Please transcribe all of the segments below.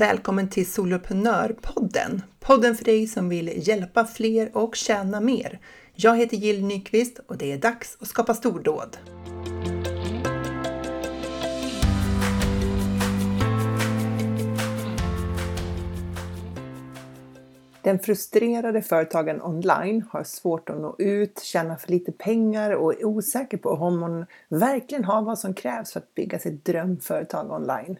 Välkommen till Soloprenörpodden! Podden för dig som vill hjälpa fler och tjäna mer. Jag heter Jill Nyqvist och det är dags att skapa stordåd. Den frustrerade företagaren online har svårt att nå ut, tjänar för lite pengar och är osäker på om hon verkligen har vad som krävs för att bygga sitt drömföretag online.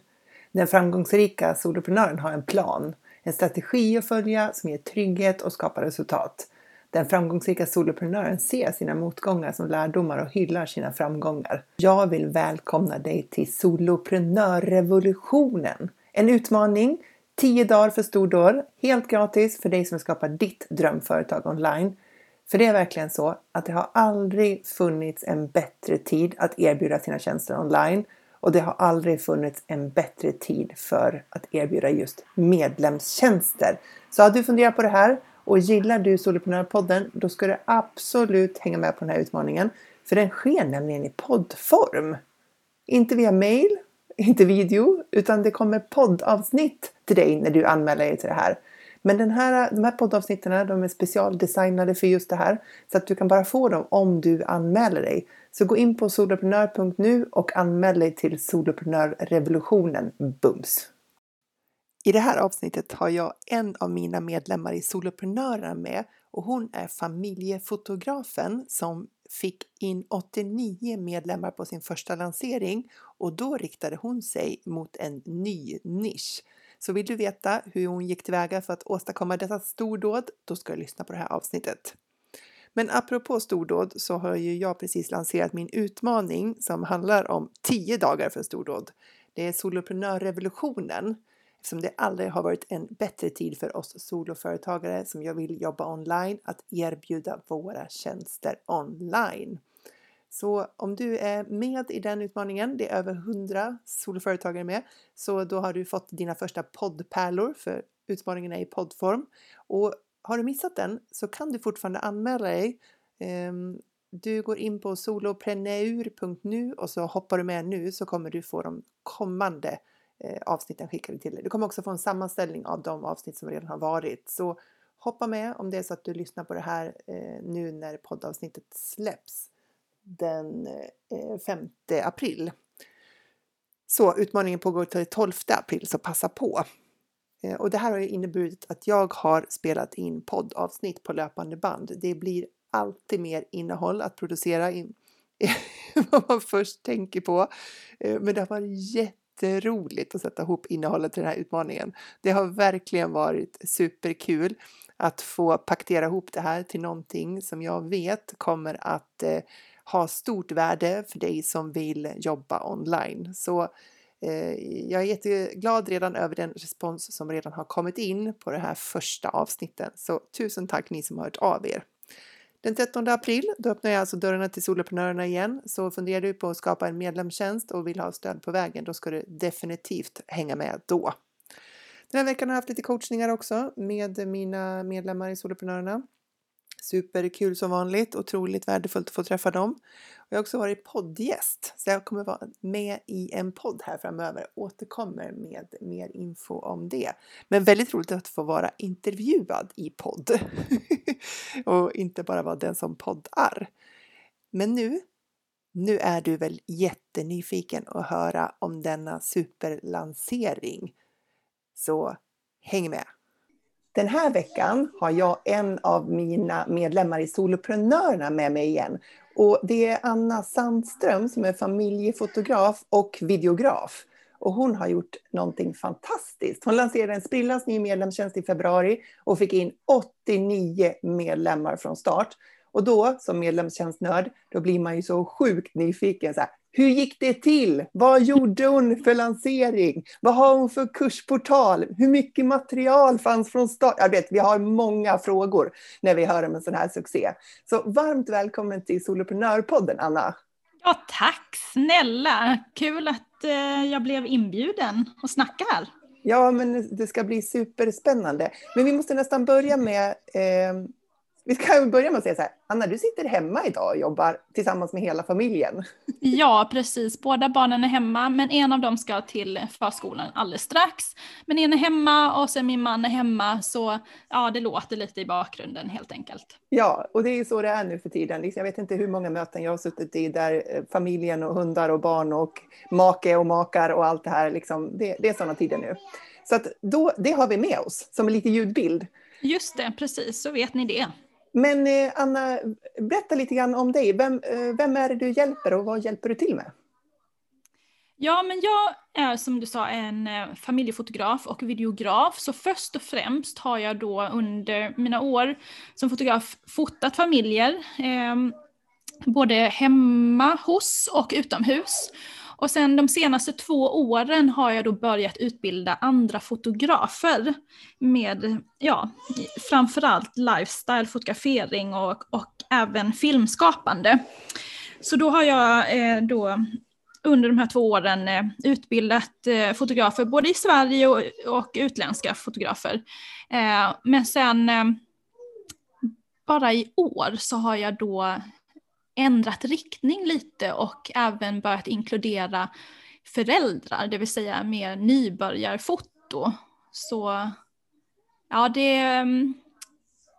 Den framgångsrika soloprenören har en plan, en strategi att följa som ger trygghet och skapar resultat. Den framgångsrika soloprenören ser sina motgångar som lärdomar och hyllar sina framgångar. Jag vill välkomna dig till Soloprenörrevolutionen. En utmaning 10 dagar för stordåd, helt gratis för dig som skapar ditt drömföretag online. För det är verkligen så att det har aldrig funnits en bättre tid att erbjuda sina tjänster online och det har aldrig funnits en bättre tid för att erbjuda just medlemstjänster. Så har du funderat på det här och gillar du Soloprenörpodden då ska du absolut hänga med på den här utmaningen. För den sker nämligen i poddform. Inte via mail, inte video, utan det kommer poddavsnitt till dig när du anmäler dig till det här. Men den här, de här poddavsnitten de är specialdesignade för just det här så att du kan bara få dem om du anmäler dig. Så gå in på soloprenör.nu och anmäl dig till Soloprenörrevolutionen bums! I det här avsnittet har jag en av mina medlemmar i Soloprenörerna med och hon är familjefotografen som fick in 89 medlemmar på sin första lansering och då riktade hon sig mot en ny nisch. Så vill du veta hur hon gick tillväga för att åstadkomma dessa stordåd, då ska du lyssna på det här avsnittet. Men apropå stordåd så har ju jag precis lanserat min utmaning som handlar om 10 dagar för stordåd. Det är soloprenörrevolutionen eftersom det aldrig har varit en bättre tid för oss soloföretagare som jag vill jobba online att erbjuda våra tjänster online. Så om du är med i den utmaningen, det är över 100 soloföretagare med, så då har du fått dina första poddpärlor för utmaningen är i poddform. Och har du missat den så kan du fortfarande anmäla dig. Ehm, du går in på solopreneur.nu och så hoppar du med nu så kommer du få de kommande eh, avsnitten skickade till dig. Du kommer också få en sammanställning av de avsnitt som redan har varit. Så hoppa med om det är så att du lyssnar på det här eh, nu när poddavsnittet släpps den eh, 5 april. Så utmaningen pågår till 12 april, så passa på! Eh, och det här har ju inneburit att jag har spelat in poddavsnitt på löpande band. Det blir alltid mer innehåll att producera än vad man först tänker på. Eh, men det har varit jätteroligt att sätta ihop innehållet till den här utmaningen. Det har verkligen varit superkul att få paktera ihop det här till någonting som jag vet kommer att eh, ha stort värde för dig som vill jobba online. Så Eh, jag är jätteglad redan över den respons som redan har kommit in på det här första avsnitten. Så tusen tack ni som har hört av er. Den 13 april då öppnar jag alltså dörrarna till soloprenörerna igen. Så funderar du på att skapa en medlemstjänst och vill ha stöd på vägen, då ska du definitivt hänga med då. Den här veckan har jag haft lite coachningar också med mina medlemmar i Soloprenörerna. Superkul som vanligt, otroligt värdefullt att få träffa dem. Jag har också varit poddgäst, så jag kommer vara med i en podd här framöver. Återkommer med mer info om det. Men väldigt roligt att få vara intervjuad i podd och inte bara vara den som poddar. Men nu, nu är du väl jättenyfiken att höra om denna superlansering. Så häng med! Den här veckan har jag en av mina medlemmar i Soloprenörerna med mig igen. Och det är Anna Sandström som är familjefotograf och videograf. Och hon har gjort någonting fantastiskt. Hon lanserade en sprillans ny medlemstjänst i februari och fick in 89 medlemmar från start. Och då, som medlemstjänstnörd, då blir man ju så sjukt nyfiken. Så här, hur gick det till? Vad gjorde hon för lansering? Vad har hon för kursportal? Hur mycket material fanns från start? Jag vet, vi har många frågor när vi hör om en sån här succé. Så varmt välkommen till Soloprenörpodden, Anna. Ja, tack snälla! Kul att eh, jag blev inbjuden att snacka här. Ja, men det ska bli superspännande. Men vi måste nästan börja med eh, vi ska börja med att säga så här, Anna du sitter hemma idag och jobbar tillsammans med hela familjen. Ja, precis. Båda barnen är hemma, men en av dem ska till förskolan alldeles strax. Men en är hemma och sen min man är hemma, så ja, det låter lite i bakgrunden helt enkelt. Ja, och det är så det är nu för tiden. Liksom, jag vet inte hur många möten jag har suttit i där eh, familjen och hundar och barn och make och makar och allt det här, liksom, det, det är sådana tider nu. Så att då, det har vi med oss som en liten ljudbild. Just det, precis, så vet ni det. Men eh, Anna, berätta lite grann om dig. Vem, eh, vem är det du hjälper och vad hjälper du till med? Ja, men jag är som du sa en eh, familjefotograf och videograf. Så först och främst har jag då under mina år som fotograf fotat familjer. Eh, både hemma hos och utomhus. Och sen de senaste två åren har jag då börjat utbilda andra fotografer med, ja, framförallt lifestyle, fotografering och, och även filmskapande. Så då har jag eh, då under de här två åren eh, utbildat eh, fotografer både i Sverige och, och utländska fotografer. Eh, men sen eh, bara i år så har jag då ändrat riktning lite och även börjat inkludera föräldrar, det vill säga mer nybörjarfoto. Så ja, det... Mm,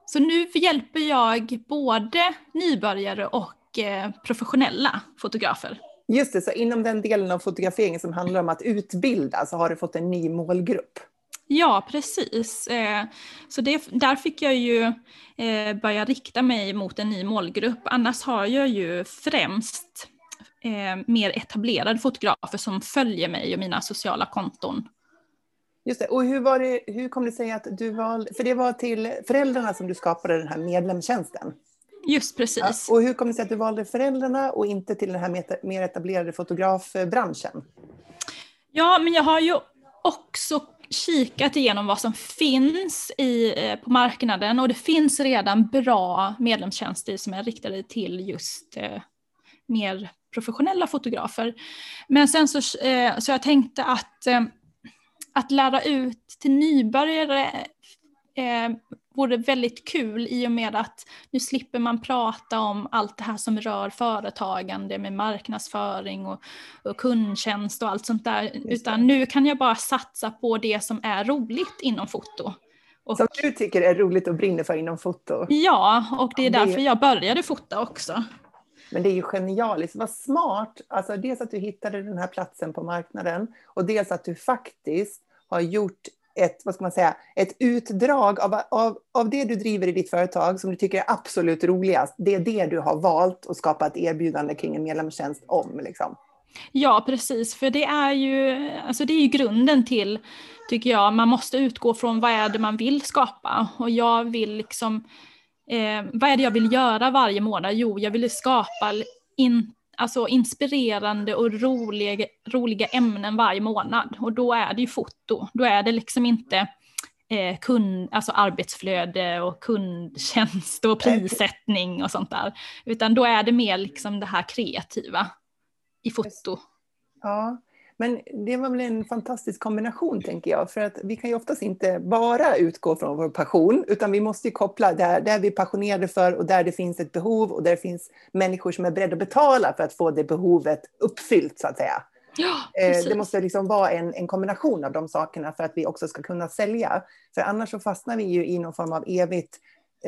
så nu hjälper jag både nybörjare och eh, professionella fotografer. Just det, så inom den delen av fotograferingen som handlar om att utbilda så har du fått en ny målgrupp. Ja, precis. Eh, så det, där fick jag ju eh, börja rikta mig mot en ny målgrupp. Annars har jag ju främst eh, mer etablerade fotografer som följer mig och mina sociala konton. Just det. Och hur, var det, hur kom det sig att du valde, för det var till föräldrarna som du skapade den här medlemstjänsten? Just precis. Ja, och hur kom det sig att du valde föräldrarna och inte till den här mer etablerade fotografbranschen? Ja, men jag har ju också kikat igenom vad som finns i, eh, på marknaden och det finns redan bra medlemstjänster som är riktade till just eh, mer professionella fotografer. Men sen så, eh, så jag tänkte att, eh, att lära ut till nybörjare eh, vore väldigt kul i och med att nu slipper man prata om allt det här som rör företagande med marknadsföring och, och kundtjänst och allt sånt där. Utan nu kan jag bara satsa på det som är roligt inom foto. Och, som du tycker är roligt och brinner för inom foto? Ja, och det är därför jag började fota också. Men det är ju genialiskt, vad smart! Alltså dels att du hittade den här platsen på marknaden och dels att du faktiskt har gjort ett, vad ska man säga, ett utdrag av, av, av det du driver i ditt företag som du tycker är absolut roligast. Det är det du har valt att skapa ett erbjudande kring en medlemstjänst om. Liksom. Ja, precis, för det är ju, alltså det är ju grunden till, tycker jag, man måste utgå från vad är det man vill skapa. Och jag vill liksom, eh, vad är det jag vill göra varje månad? Jo, jag vill skapa inte alltså inspirerande och roliga, roliga ämnen varje månad. Och då är det ju foto. Då är det liksom inte eh, kund, alltså arbetsflöde och kundtjänst och prissättning och sånt där. Utan då är det mer liksom det här kreativa i foto. Ja, men det var väl en fantastisk kombination tänker jag, för att vi kan ju oftast inte bara utgå från vår passion, utan vi måste ju koppla där, där vi är passionerade för och där det finns ett behov och där det finns människor som är beredda att betala för att få det behovet uppfyllt så att säga. Ja, eh, det måste liksom vara en, en kombination av de sakerna för att vi också ska kunna sälja. För annars så fastnar vi ju i någon form av evigt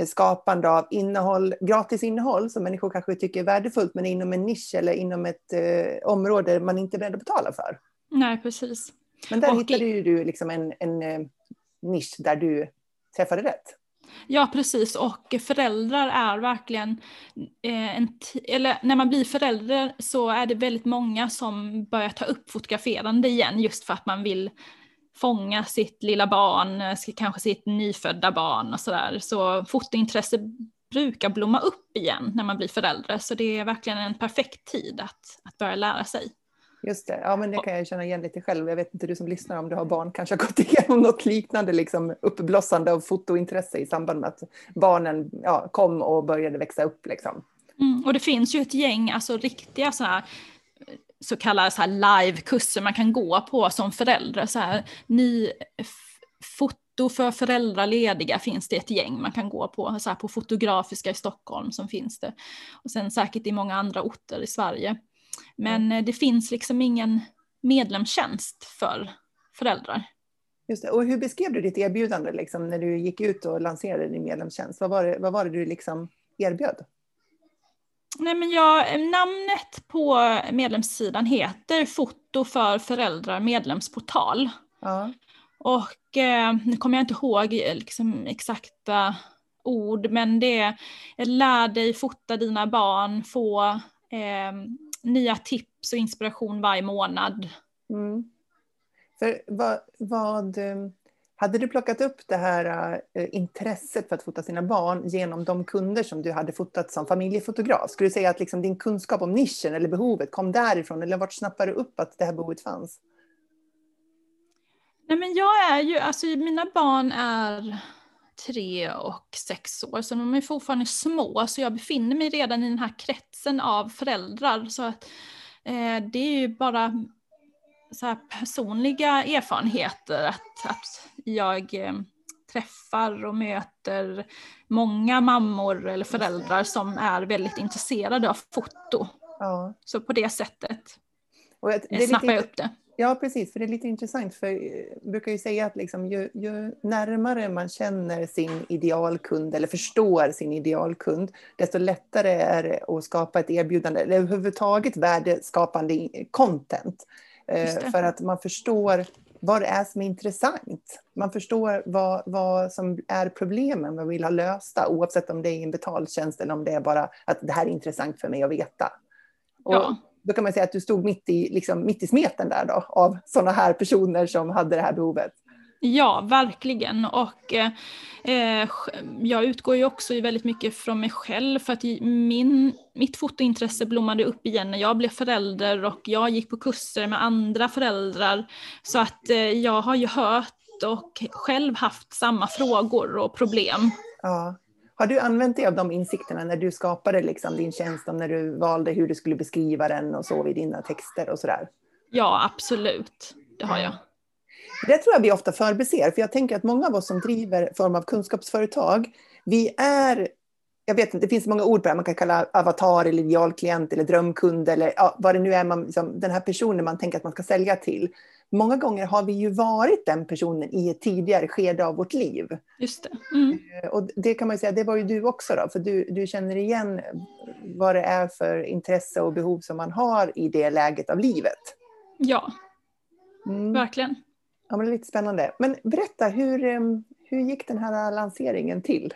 skapande av innehåll, gratis innehåll som människor kanske tycker är värdefullt men inom en nisch eller inom ett eh, område man inte är beredd att betala för. Nej, precis. Men där och hittade ju du liksom en, en eh, nisch där du träffade rätt. Ja, precis. Och föräldrar är verkligen, eh, en eller när man blir förälder så är det väldigt många som börjar ta upp fotograferande igen just för att man vill fånga sitt lilla barn, eh, kanske sitt nyfödda barn och sådär. Så fotointresse brukar blomma upp igen när man blir förälder, så det är verkligen en perfekt tid att, att börja lära sig. Just det, ja men det kan jag känna igen lite själv. Jag vet inte du som lyssnar om du har barn kanske har gått igenom något liknande liksom uppblossande av fotointresse i samband med att barnen ja, kom och började växa upp. Liksom. Mm, och det finns ju ett gäng alltså riktiga så här så kallade så live-kurser man kan gå på som förälder. Så här, ny, fot, foto för föräldralediga finns det ett gäng man kan gå på. Så här på Fotografiska i Stockholm som finns det. Och sen säkert i många andra orter i Sverige. Men mm. det finns liksom ingen medlemstjänst för föräldrar. Just det. Och hur beskrev du ditt erbjudande liksom, när du gick ut och lanserade din medlemstjänst? Vad var det, vad var det du liksom erbjöd? Nej, men jag, namnet på medlemssidan heter Foto för föräldrar medlemsportal. Ja. Och eh, nu kommer jag inte ihåg liksom, exakta ord, men det är lär dig fota dina barn, få eh, nya tips och inspiration varje månad. Mm. För vad, vad, eh, hade du plockat upp det här äh, intresset för att fota sina barn genom de kunder som du hade fotat som familjefotograf? Skulle du säga att liksom din kunskap om nischen eller behovet kom därifrån eller vart snappade du upp att det här behovet fanns? Nej men jag är ju, alltså mina barn är tre och sex år, så de är fortfarande små, så jag befinner mig redan i den här kretsen av föräldrar. Så att eh, det är ju bara så personliga erfarenheter, att, att jag eh, träffar och möter många mammor eller föräldrar som är väldigt intresserade av foto. Ja. Så på det sättet och det snappar jag upp det. Ja, precis, för det är lite intressant, för jag brukar ju säga att liksom, ju, ju, närmare man känner sin idealkund eller förstår sin idealkund, desto lättare är det att skapa ett erbjudande, eller överhuvudtaget värdeskapande content. Eh, för att man förstår vad det är som är intressant. Man förstår vad, vad som är problemen man vill ha lösta, oavsett om det är en betaltjänst eller om det är bara att det här är intressant för mig att veta. Och ja. Då kan man säga att du stod mitt i, liksom, mitt i smeten där då, av sådana här personer som hade det här behovet. Ja, verkligen. Och eh, jag utgår ju också väldigt mycket från mig själv för att min, mitt fotointresse blommade upp igen när jag blev förälder och jag gick på kurser med andra föräldrar. Så att eh, jag har ju hört och själv haft samma frågor och problem. Ja. Har du använt dig av de insikterna när du skapade liksom din tjänst, när du valde hur du skulle beskriva den och så i dina texter och sådär? Ja, absolut. Det har jag. Det tror jag vi ofta förbiser, för jag tänker att många av oss som driver form av kunskapsföretag, vi är jag vet inte, det finns många ord på det man kan kalla avatar eller idealklient eller drömkund eller ja, vad det nu är, man, liksom, den här personen man tänker att man ska sälja till. Många gånger har vi ju varit den personen i ett tidigare skede av vårt liv. Just det. Mm. Eh, och det kan man ju säga, det var ju du också då, för du, du känner igen vad det är för intresse och behov som man har i det läget av livet. Ja, mm. verkligen. Ja, men det är lite spännande. Men berätta, hur, hur gick den här lanseringen till?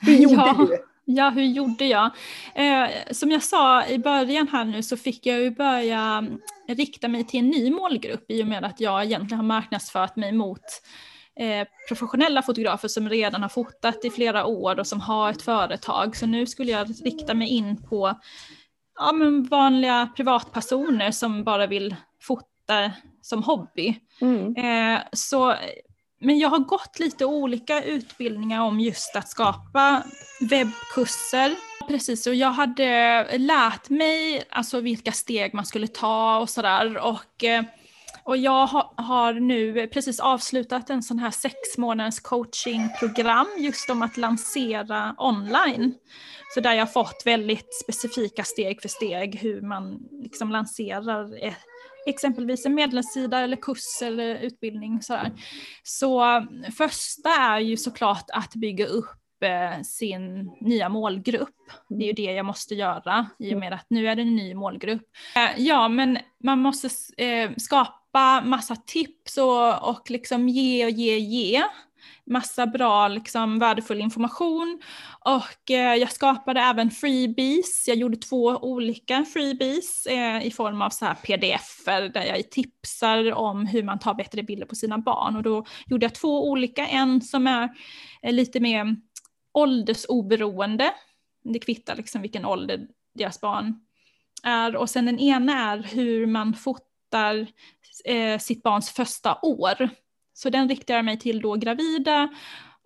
hur gjorde ja. du? Ja, hur gjorde jag? Eh, som jag sa i början här nu så fick jag ju börja rikta mig till en ny målgrupp i och med att jag egentligen har marknadsfört mig mot eh, professionella fotografer som redan har fotat i flera år och som har ett företag. Så nu skulle jag rikta mig in på ja, vanliga privatpersoner som bara vill fota som hobby. Mm. Eh, så, men jag har gått lite olika utbildningar om just att skapa webbkurser. Precis, och jag hade lärt mig alltså vilka steg man skulle ta och sådär. Och, eh, och jag har nu precis avslutat en sån här sex månaders coachingprogram just om att lansera online. Så där jag fått väldigt specifika steg för steg hur man liksom lanserar exempelvis en medlemssida eller kurs eller utbildning. Sådär. Så första är ju såklart att bygga upp eh, sin nya målgrupp. Det är ju det jag måste göra i och med att nu är det en ny målgrupp. Eh, ja, men man måste eh, skapa massa tips och, och liksom ge och ge, ge massa bra, liksom, värdefull information. Och eh, jag skapade även freebies. Jag gjorde två olika freebies eh, i form av så här pdf där jag tipsar om hur man tar bättre bilder på sina barn. Och då gjorde jag två olika, en som är eh, lite mer åldersoberoende. Det kvittar liksom vilken ålder deras barn är. Och sen den ena är hur man fotar eh, sitt barns första år. Så den riktar jag mig till då gravida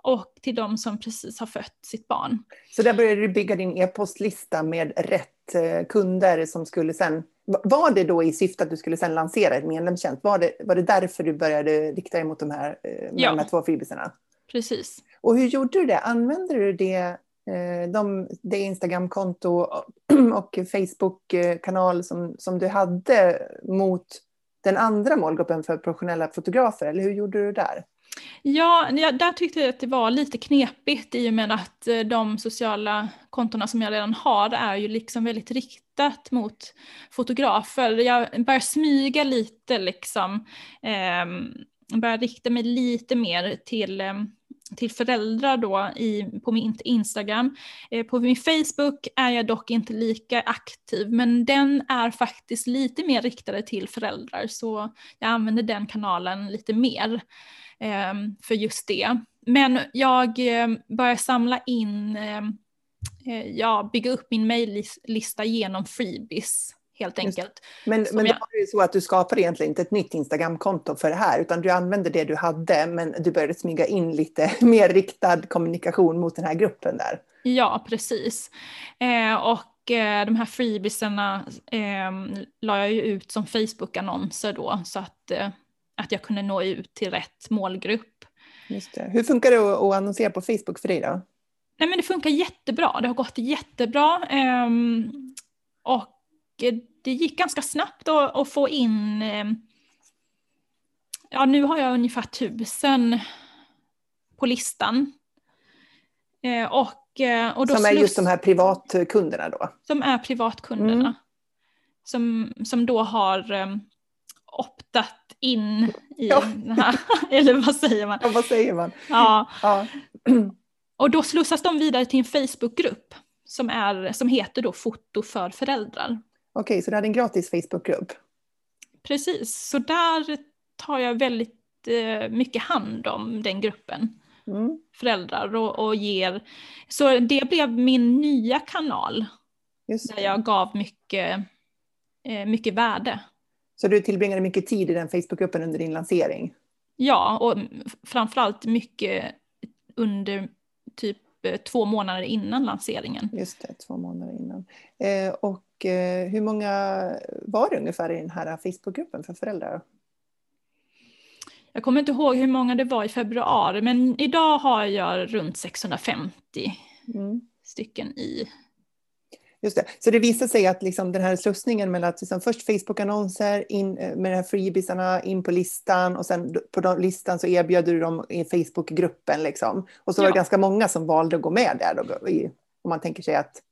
och till de som precis har fött sitt barn. Så där började du bygga din e-postlista med rätt eh, kunder som skulle sen... Var det då i syfte att du skulle sen lansera ett medlemstjänst? Var det, var det därför du började rikta dig mot de här, eh, Ja. de här två freebisarna? Precis. Och hur gjorde du det? Använde du det, eh, de, det Instagramkonto och Facebook-kanal som, som du hade mot den andra målgruppen för professionella fotografer? Eller hur gjorde du där? Ja, där tyckte jag att det var lite knepigt i och med att eh, de sociala kontona som jag redan har är ju liksom väldigt riktat mot fotografer. Jag börjar smyga lite liksom, eh, börjar rikta mig lite mer till eh, till föräldrar då i, på min Instagram. Eh, på min Facebook är jag dock inte lika aktiv, men den är faktiskt lite mer riktade till föräldrar, så jag använder den kanalen lite mer eh, för just det. Men jag eh, börjar samla in, ehm, eh, ja, bygga upp min mejllista genom freebies helt enkelt. Men, men då jag- var det ju så att du skapade egentligen inte ett nytt Instagramkonto för det här, utan du använde det du hade, men du började smyga in lite mer riktad kommunikation mot den här gruppen där. Ja, precis. Eh, och eh, de här freebiesarna eh, la jag ju ut som Facebook-annonser då, så att, eh, att jag kunde nå ut till rätt målgrupp. Just det. Hur funkar det att, att annonsera på Facebook för dig då? Nej men det funkar jättebra, det har gått jättebra. ehm, och det gick ganska snabbt att, att få in, ehm, ja nu har jag ungefär tusen på listan. Eh, och, eh, och då Som är just de här privatkunderna då? som är privatkunderna. Mm. Som, som då har optat in i Ja. den här, eller vad säger man? Ja, vad säger man? Ja, Ja. och då slussas de vidare till en Facebookgrupp som, är, som heter då Foto för föräldrar. Okej, så du hade en gratis Facebookgrupp? Precis, så där tar jag väldigt eh, mycket hand om den gruppen Mm. föräldrar och, och ger. Så det blev min nya kanal där jag gav mycket, eh, mycket värde. Så du tillbringade mycket tid i den Facebookgruppen under din lansering? Ja, och framförallt mycket under typ eh, två månader innan lanseringen. Just det, två månader innan. Eh, och eh, hur många var det ungefär i den här Facebookgruppen för föräldrar? Jag kommer inte ihåg hur många det var i februari, men idag har jag runt 650 Mm. stycken i. Just det. Så det visar sig att liksom den här slussningen mellan att liksom först Facebook-annonser in, eh, med de här freebisarna in på listan och sen på den listan så erbjöd du dem i Facebookgruppen. Liksom. Och så var det Ja. ganska många som valde att gå med där. Då, i, om man tänker sig att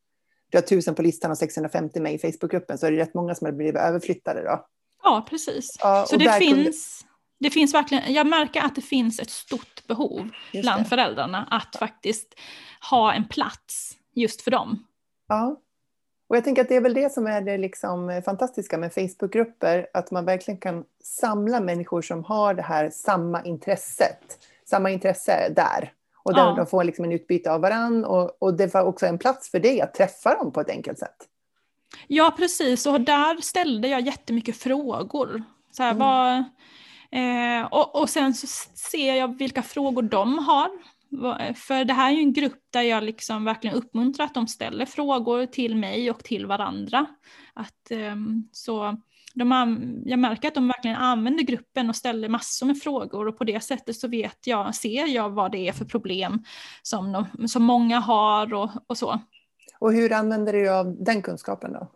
du har 1000 på listan och 650 med i Facebookgruppen så är det rätt många som har blivit överflyttade då. Ja, precis. Ja, Så det där kunde- finns, det finns verkligen, jag märker att det finns ett stort behov bland föräldrarna att faktiskt ha en plats just för dem. Ja. Och jag tänker att det är väl det som är det liksom fantastiska med Facebookgrupper, att man verkligen kan samla människor som har det här samma intresset, samma intresse där. Och där Ja. de får liksom en utbyte av varann och, och det var också en plats för dig att träffa dem på ett enkelt sätt. Ja, precis. Och där ställde jag jättemycket frågor. Så här, Mm. vad, eh, och, och sen så ser jag vilka frågor de har. För det här är ju en grupp där jag liksom verkligen uppmuntrar att de ställer frågor till mig och till varandra. Att, ehm, så de, jag märker att de verkligen använder gruppen och ställer massor med frågor och på det sättet så vet jag, ser jag vad det är för problem som, de, som många har och, och så. Och hur använder du av den kunskapen då?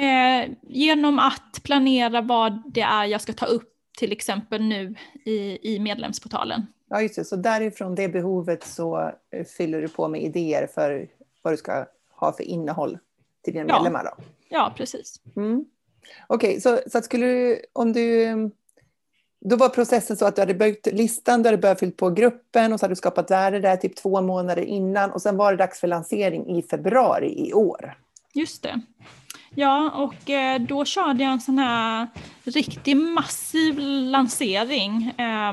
Eh, genom att planera vad det är jag ska ta upp till exempel nu i, i medlemsportalen. Ja, just det. Så därifrån det behovet så eh, fyller du på med idéer för vad du ska ha för innehåll till dina Ja. medlemmar då? Ja, precis. Mm. Okej, så, så att skulle du, om du, då var processen så att du hade byggt listan, du hade börjat fyllt på gruppen och så hade du skapat värde där typ två månader innan och sen var det dags för lansering i februari i år. Just det. Ja, och eh, då körde jag en sån här riktig massiv lansering eh,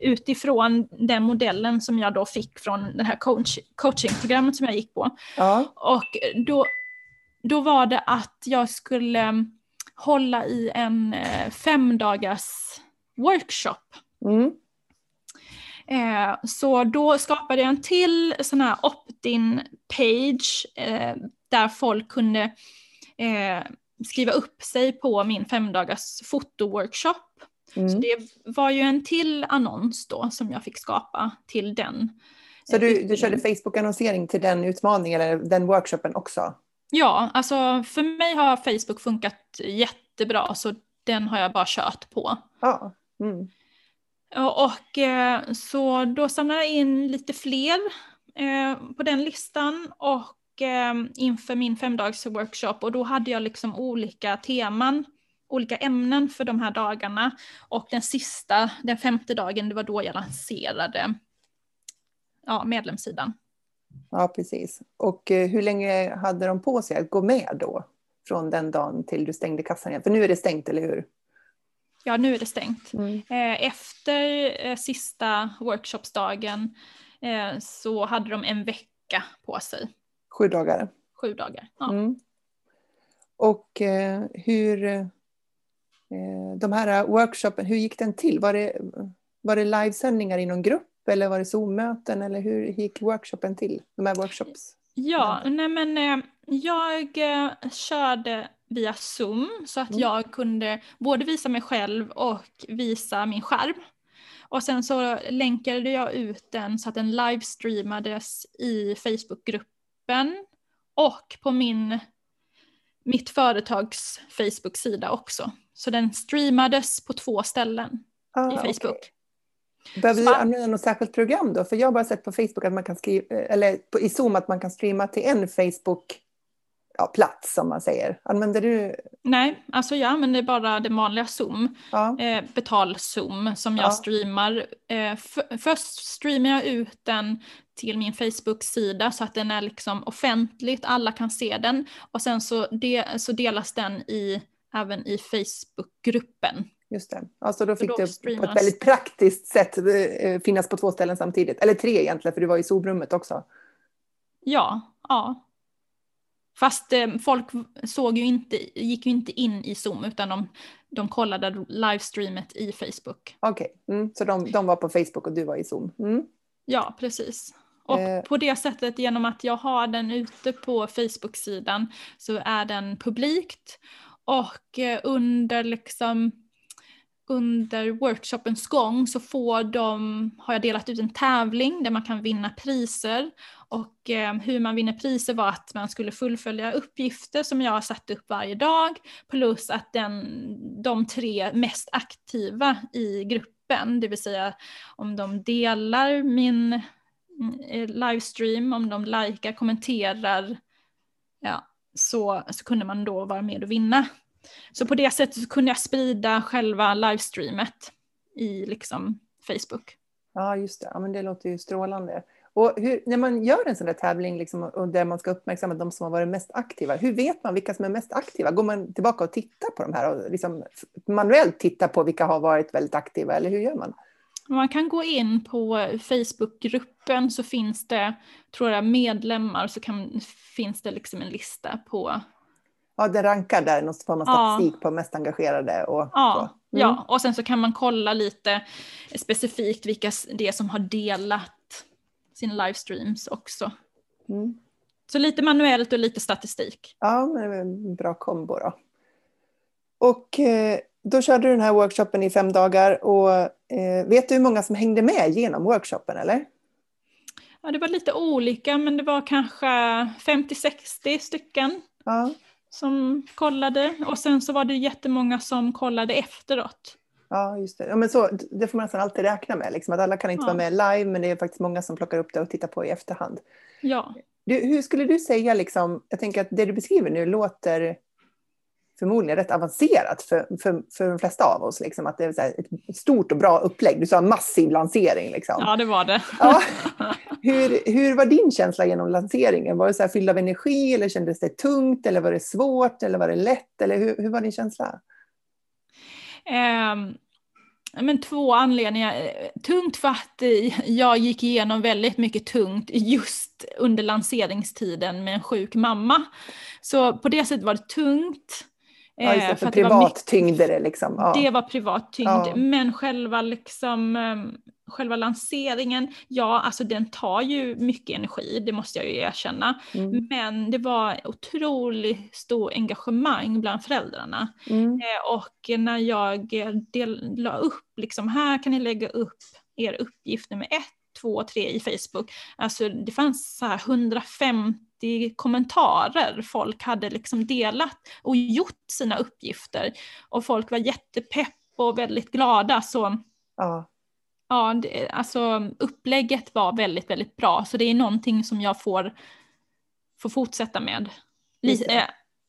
utifrån den modellen som jag då fick från det här coach, coachingprogrammet som jag gick på. Ja, Och då, då var det att jag skulle mm, hålla i en eh, fem dagars workshop. mm. Eh, så då skapade jag en till sån här opt-in page eh, där folk kunde eh, skriva upp sig på min femdagars fotoworkshop. Mm. Så det var ju en till annons då som jag fick skapa till den. Så du, du körde Facebook-annonsering till den utmaningen eller den workshopen också? Ja, alltså för mig har Facebook funkat jättebra så den har jag bara kört på. Ja. Mm. Och, eh, så då samlade jag in lite fler eh, på den listan och eh, inför min femdags workshop och då hade jag liksom olika teman, olika ämnen för de här dagarna. Och den sista, den femte dagen, det var då jag lanserade ja, medlemssidan. Ja, precis. Och eh, hur länge hade de på sig att gå med då? Från den dagen till du stängde kassan igen? För nu är det stängt, eller hur? Ja, nu är det stängt. Mm. Eh, efter eh, sista workshopsdagen så hade de en vecka på sig. Sju dagar? Sju dagar, ja. Mm. Och hur, de här workshopen, hur gick den till? Var det, var det livesändningar i någon grupp eller var det Zoom-möten eller hur gick workshopen till? De här workshops? Ja, nej men eh, jag eh, körde via Zoom så att mm. jag kunde både visa mig själv och visa min skärm. Och sen så länkade jag ut den så att den livestreamades i Facebookgruppen och på min, mitt företags Facebook-sida också. Så den streamades på två ställen ah, i Facebook. Okay. Behöver du använda något särskilt program då? För jag har bara sett på Facebook att man kan skriva, eller på, i Zoom att man kan streama till en Facebook ja, plats som man säger. Använder du? Nej, alltså jag använder bara det vanliga Zoom, ja. eh, betal-Zoom som jag ja. streamar. Eh, först streamar jag ut den till min Facebook-sida så att den är liksom offentligt, alla kan se den. Och sen så, de, så delas den i, även i Facebook-gruppen. Just det. Alltså då fick då det på ett väldigt praktiskt sätt eh, finnas på två ställen samtidigt. Eller tre egentligen, för du var i sovrummet också. Ja, ja. Fast eh, folk såg ju inte, gick ju inte in i Zoom utan de, de kollade livestreamet i Facebook. Okej, okay. mm. så de, de var på Facebook och du var i Zoom? Mm. Ja, precis. Och eh. på det sättet, genom att jag har den ute på Facebook-sidan, så är den publikt. Och eh, under liksom under workshopens gång så får de, har jag delat ut en tävling där man kan vinna priser. Och eh, hur man vinner priser var att man skulle fullfölja uppgifter som jag har satt upp varje dag. Plus att den, de tre mest aktiva i gruppen, det vill säga om de delar min mm, eh, livestream, om de likar, kommenterar, ja, så, så kunde man då vara med och vinna. Så på det sättet så kunde jag sprida själva livestreamet i liksom Facebook. Ja, just det. Ja, men det låter ju strålande. Och hur, när man gör en sån där tävling liksom, och där man ska uppmärksamma de som har varit mest aktiva, hur vet man vilka som är mest aktiva? Går man tillbaka och tittar på de här och liksom manuellt tittar på vilka har varit väldigt aktiva, eller hur gör man? Man kan gå in på Facebookgruppen så finns det, tror jag, medlemmar så kan, finns det liksom en lista på Ja, den rankar där någon form av statistik ja. på mest engagerade. Och, ja, mm. ja, och sen så kan man kolla lite specifikt vilka det är som har delat sina livestreams också. Mm. Så lite manuellt och lite statistik. Ja, men det är en bra kombo då. Och eh, då körde du den här workshopen i fem dagar och eh, vet du hur många som hängde med genom workshopen eller? Ja, det var lite olika men det var kanske 50-60 stycken. Ja som kollade och sen så var det jättemånga som kollade efteråt. Ja, just det. Ja, men så, det får man nästan alltid räkna med, liksom, att alla kan inte ja. vara med live men det är faktiskt många som plockar upp det och tittar på i efterhand. Ja. Du, hur skulle du säga, liksom, jag tänker att det du beskriver nu låter förmodligen rätt avancerat för, för, för de flesta av oss. Liksom, att det är ett stort och bra upplägg. Du sa massiv lansering. Liksom. Ja, det var det. Ja. Hur, hur var din känsla genom lanseringen? Var det så här fylld av energi eller kändes det tungt eller var det svårt eller var det lätt? Eller hur, hur var din känsla? Um, men två anledningar. Tungt för att jag gick igenom väldigt mycket tungt just under lanseringstiden med en sjuk mamma. Så på det sättet var det tungt. Ja, just det, för, för privat det liksom. Ja. Det var privat tyngd, ja. men själva liksom ehm, själva lanseringen, ja alltså den tar ju mycket energi, det måste jag ju erkänna. Mm. Men det var otroligt stor engagemang bland föräldrarna. Mm. Eh, och när jag del, la upp, liksom här kan ni lägga upp er uppgift nummer ett, två, tre i Facebook. Alltså det fanns så här 150 kommentarer folk hade liksom delat och gjort sina uppgifter. Och folk var jättepepp och väldigt glada. Så ja ja, det, alltså upplägget var väldigt, väldigt bra. Så det är någonting som jag får, får fortsätta med. Lite,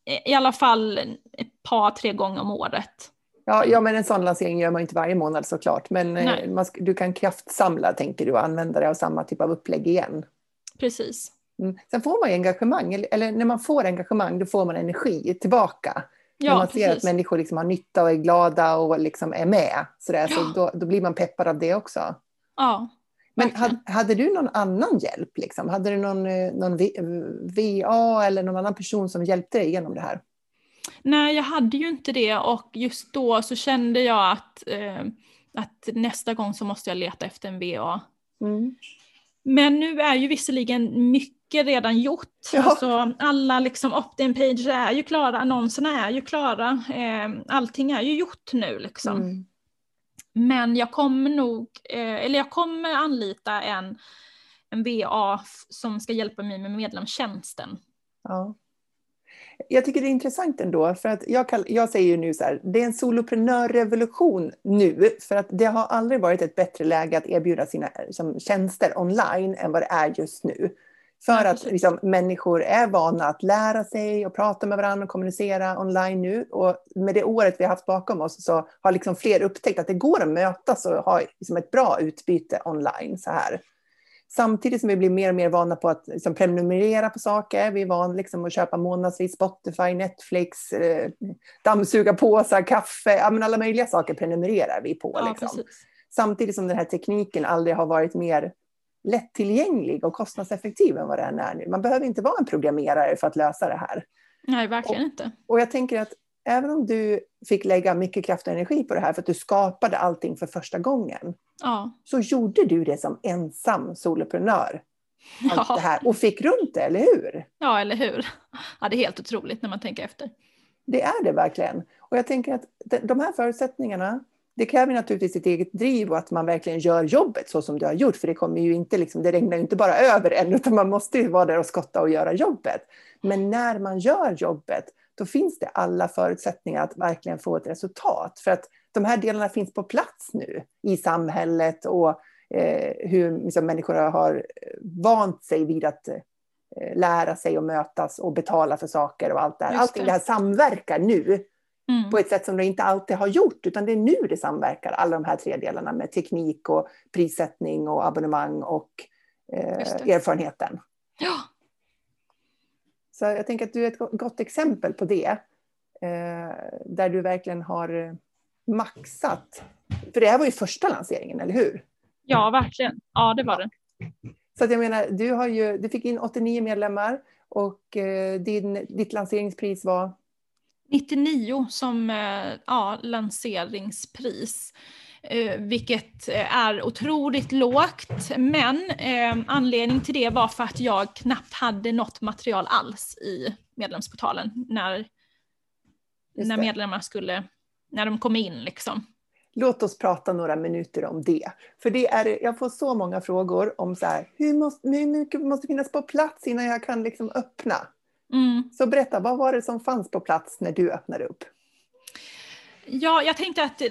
eh, I alla fall ett par, tre gånger om året. Ja, ja, men en sån lansering gör man inte varje månad såklart. Men eh, man, du kan kraftsamla, tänker du, och använda dig av samma typ av upplägg igen. Precis. Mm. Sen får man engagemang, eller, när man får engagemang, då får man energi tillbaka. Ja, när man ser precis. att människor liksom har nytta och är glada och liksom är med. Sådär, ja. Så då, då, blir man peppad av det också. Ja, Men hade, hade, du någon annan hjälp? Liksom? Hade du någon, eh, någon VA eller någon annan person som hjälpte dig genom det här? Nej, jag hade ju inte det och just då så kände jag att, eh, att nästa gång så måste jag leta efter en VA. Mm. Men nu är ju visserligen mycket redan gjort. Ja. Alltså, alla liksom opt-in pages är ju klara, annonserna är ju klara. Eh, allting är ju gjort nu liksom. Mm. Men jag kommer nog, eh, eller jag kommer anlita en, en VA som ska hjälpa mig med medlemstjänsten. Ja. Jag tycker det är intressant ändå, för att jag, kall, jag säger ju nu så här, det är en soloprenörrevolution nu, för att det har aldrig varit ett bättre läge att erbjuda sina som, tjänster online än vad det är just nu. För ja, att liksom, människor är vana att lära sig och prata med varandra och kommunicera online nu. Och med det året vi har haft bakom oss så har liksom fler upptäckt att det går att mötas och ha liksom ett bra utbyte online så här. Samtidigt som vi blir mer och mer vana på att liksom, prenumerera på saker. Vi är vana liksom, att köpa månadsvis Spotify, Netflix, eh, dammsugarpåsar, kaffe. Ja, men alla möjliga saker prenumererar vi på. Ja, liksom. Samtidigt som den här tekniken aldrig har varit mer lättillgänglig och kostnadseffektiv än vad den är nu. Man behöver inte vara en programmerare för att lösa det här. Nej, verkligen och, inte. Och jag tänker att även om du fick lägga mycket kraft och energi på det här för att du skapade allting för första gången, ja. så gjorde du det som ensam soloprenör. Allt ja. det här, och fick runt det, eller hur? Ja, eller hur? Ja, det är helt otroligt när man tänker efter. Det är det verkligen. Och jag tänker att de här förutsättningarna, det kräver naturligtvis ett eget driv och att man verkligen gör jobbet så som du har gjort. För det kommer ju inte, liksom, det regnar ju inte bara över än, utan man måste ju vara där och skotta och göra jobbet. Men när man gör jobbet, då finns det alla förutsättningar att verkligen få ett resultat. För att de här delarna finns på plats nu i samhället och eh, hur liksom, människor har vant sig vid att eh, lära sig och mötas och betala för saker och allt det här. Allting det här samverkar nu mm. på ett sätt som det inte alltid har gjort, utan det är nu det samverkar, alla de här tre delarna med teknik och prissättning och abonnemang och eh, erfarenheten. Ja. Så jag tänker att du är ett gott exempel på det. Eh, där du verkligen har maxat. För det här var ju första lanseringen, eller hur? Ja, verkligen. Ja, det var det. Så att jag menar, du, har ju, du fick in 89 medlemmar och eh, din, ditt lanseringspris var? 99 som eh, ja, lanseringspris. Eh, vilket eh, är otroligt lågt. Men eh, anledningen till det var för att jag knappt hade något material alls i medlemsportalen när, när medlemmarna skulle, när de kom in liksom. Låt oss prata några minuter om det. För det är, jag får så många frågor om så här, hur, måste, hur mycket måste finnas på plats innan jag kan liksom öppna? Mm. Så berätta, vad var det som fanns på plats när du öppnade upp? Ja, jag tänkte att